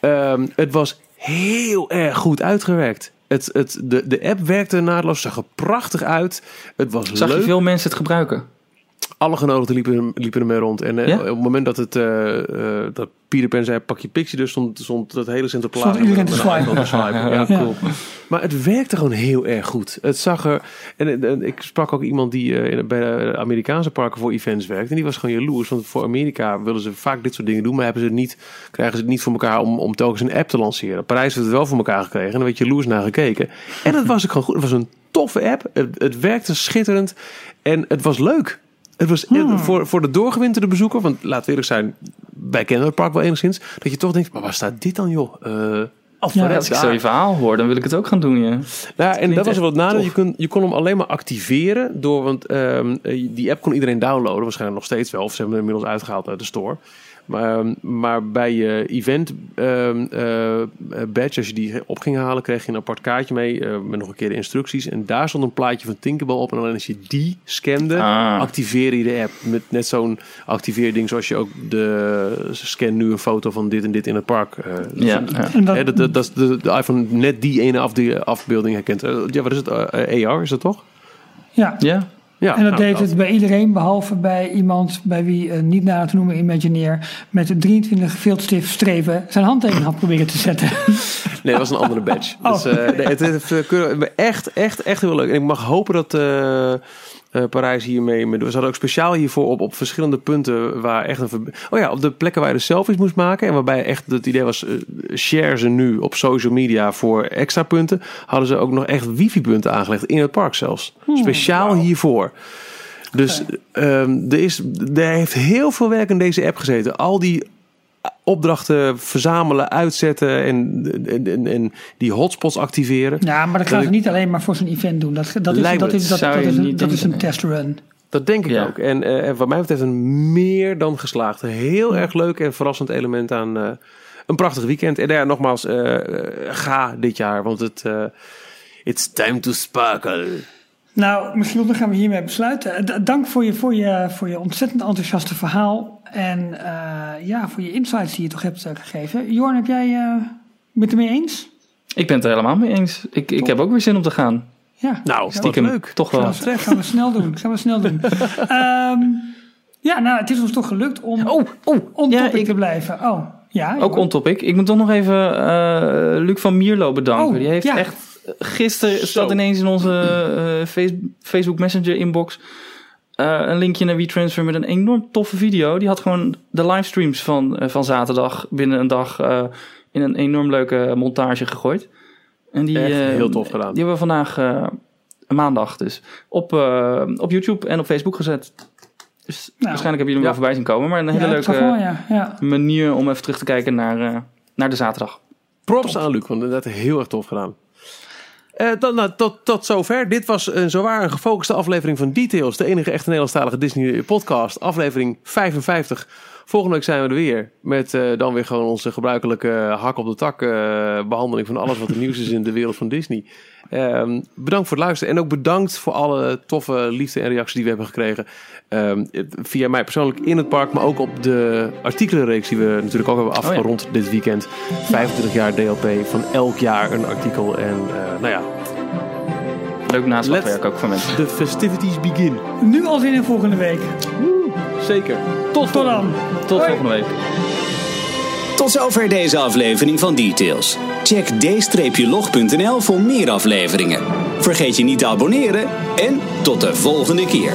Ehm, het was heel erg goed uitgewerkt. Het, het, de, de app werkte naadloos. Zag er prachtig uit. Het was Zag leuk. je veel mensen het gebruiken? Alle genodigden liepen, liepen ermee rond. En eh, Ja? op het moment dat, het, eh, eh, dat Peter Pan zei, pak je pixie, dus stond, stond dat hele Sinterklaas. Stond iedereen te swipen. Ja, Ja. cool. Maar het werkte gewoon heel erg goed. Het zag er... En, en ik sprak ook iemand die eh, in- bij de Amerikaanse parken voor events werkt. En die was gewoon jaloers. Want voor Amerika willen ze vaak dit soort dingen doen. Maar hebben ze het niet, krijgen ze het niet voor elkaar om, om telkens een app te lanceren. Parijs heeft het wel voor elkaar gekregen. En dan werd je jaloers naar gekeken. En het was ook gewoon goed. Het was een toffe app. Het, het werkte schitterend. En het was leuk. Het was Hmm. voor, voor de doorgewinterde bezoeker, want laten we eerlijk zijn, wij kennen het park wel enigszins, dat je toch denkt, maar waar staat dit dan joh? Eh of Ja, Als ik zo je verhaal hoor, dan wil ik het ook gaan doen. Ja. Nou, en dat was wel het nadeel. Je kon, je kon hem alleen maar activeren door, want ehm, eh, die app kon iedereen downloaden, waarschijnlijk nog steeds wel, of ze hebben hem inmiddels uitgehaald uit de store. Maar, ehm, maar bij je event ehm, eh, badge, als je die op ging halen, kreeg je een apart kaartje mee eh, met nog een keer de instructies. En daar stond een plaatje van Tinkerbell op. En alleen als je die scande, Ah. activeerde je de app. Met net zo'n activeerding zoals je ook de scan nu een foto van dit en dit in het park. eh, Ja, ja. En dat, Hè, dat, dat, dat is de, de iPhone net die ene afbeelding herkent. Ja, wat is het? AR is dat toch? ja. ja. Ja, En dat nou, deed het bij iedereen, behalve bij iemand bij wie eh, niet na te noemen Imagineer met de 23 viltstift streven zijn handtekening had proberen te zetten. Nee, dat was een andere badge. Oh. Dus, eh, nee, het eh, echt, echt, echt heel leuk. En ik mag hopen dat eh, Parijs hiermee... We hadden ook speciaal hiervoor op, op verschillende punten waar echt een... Oh ja, op de plekken waar je de selfies moest maken. En waarbij echt het idee was, eh, share ze nu op social media voor extra punten. Hadden ze ook nog echt wifi-punten aangelegd in het park zelfs. Speciaal hiervoor. Dus ehm, er, is, er heeft heel veel werk in deze app gezeten. Al die opdrachten verzamelen, uitzetten en, en, en, en die hotspots activeren. Ja, maar dat gaan ze niet alleen maar voor zo'n event doen. Dat, dat, is, Lijkt me dat, is, dat, dat, is, een, dat is een testrun. Dat denk ik Ja. ook. En, eh, en wat mij betreft een meer dan geslaagd. Heel erg leuk en verrassend element aan eh, een prachtig weekend. En ja, nogmaals, eh, eh, ga dit jaar, want het eh, it's time to sparkle. Nou, Michiel, dan gaan we hiermee besluiten. D- dank voor je, voor, je, voor je ontzettend enthousiaste verhaal. En eh, ja, voor je insights die je toch hebt eh, gegeven. Jorn, heb jij eh ben je het ermee eens? Ik ben het er helemaal mee eens. Ik, ik heb ook weer zin om te gaan. Ja, Nou, stiekem leuk. toch wel. Gaan we, gaan we snel doen. Gaan we snel doen. Ehm, ja, nou, het is ons toch gelukt om Oh, oh. on Ja, ik- te blijven. Oh, ja. Ook on topic. Ik moet toch nog even eh, Luc van Mierlo bedanken. Oh, Die heeft ja. echt gisteren staat ineens in onze eh, face- Facebook Messenger inbox eh, een linkje naar WeTransfer met een enorm toffe video. Die had gewoon de livestreams van, eh, van zaterdag binnen een dag eh, in een enorm leuke montage gegooid. En die, Echt eh, heel tof gedaan. Die hebben we vandaag, eh, maandag dus, op, eh, op YouTube en op Facebook gezet. Dus waarschijnlijk hebben jullie hem ja. wel voorbij zien komen. Maar een hele ja, leuke zag wel, ja. ja. manier om even terug te kijken naar, eh, naar de zaterdag. Props aan Luc, want dat heel erg tof gedaan. Eh, dan, nou, tot, tot zover. Dit was een zowaar een gefocuste aflevering van Details. De enige echte Nederlandstalige Disney podcast. Aflevering 55. Volgende week zijn we er weer. Met eh, dan weer gewoon onze gebruikelijke hak op de tak eh, behandeling van alles wat er nieuws is in de wereld van Disney. Ehm, bedankt voor het luisteren. En ook bedankt voor alle toffe liefde en reacties die we hebben gekregen. Ehm, via mij persoonlijk in het park, maar ook op de artikelenreeks die we natuurlijk ook hebben afgerond dit weekend. 25 jaar DLP, van elk jaar een artikel. En eh, nou ja, Leuk naslagwerk ook van mensen. de festivities begin. Nu al zin in volgende week. Zeker. Tot, Tot dan. Tot Hoi. volgende week. Tot zover deze aflevering van Details. Check d-log.nl voor meer afleveringen. Vergeet je niet te abonneren en tot de volgende keer.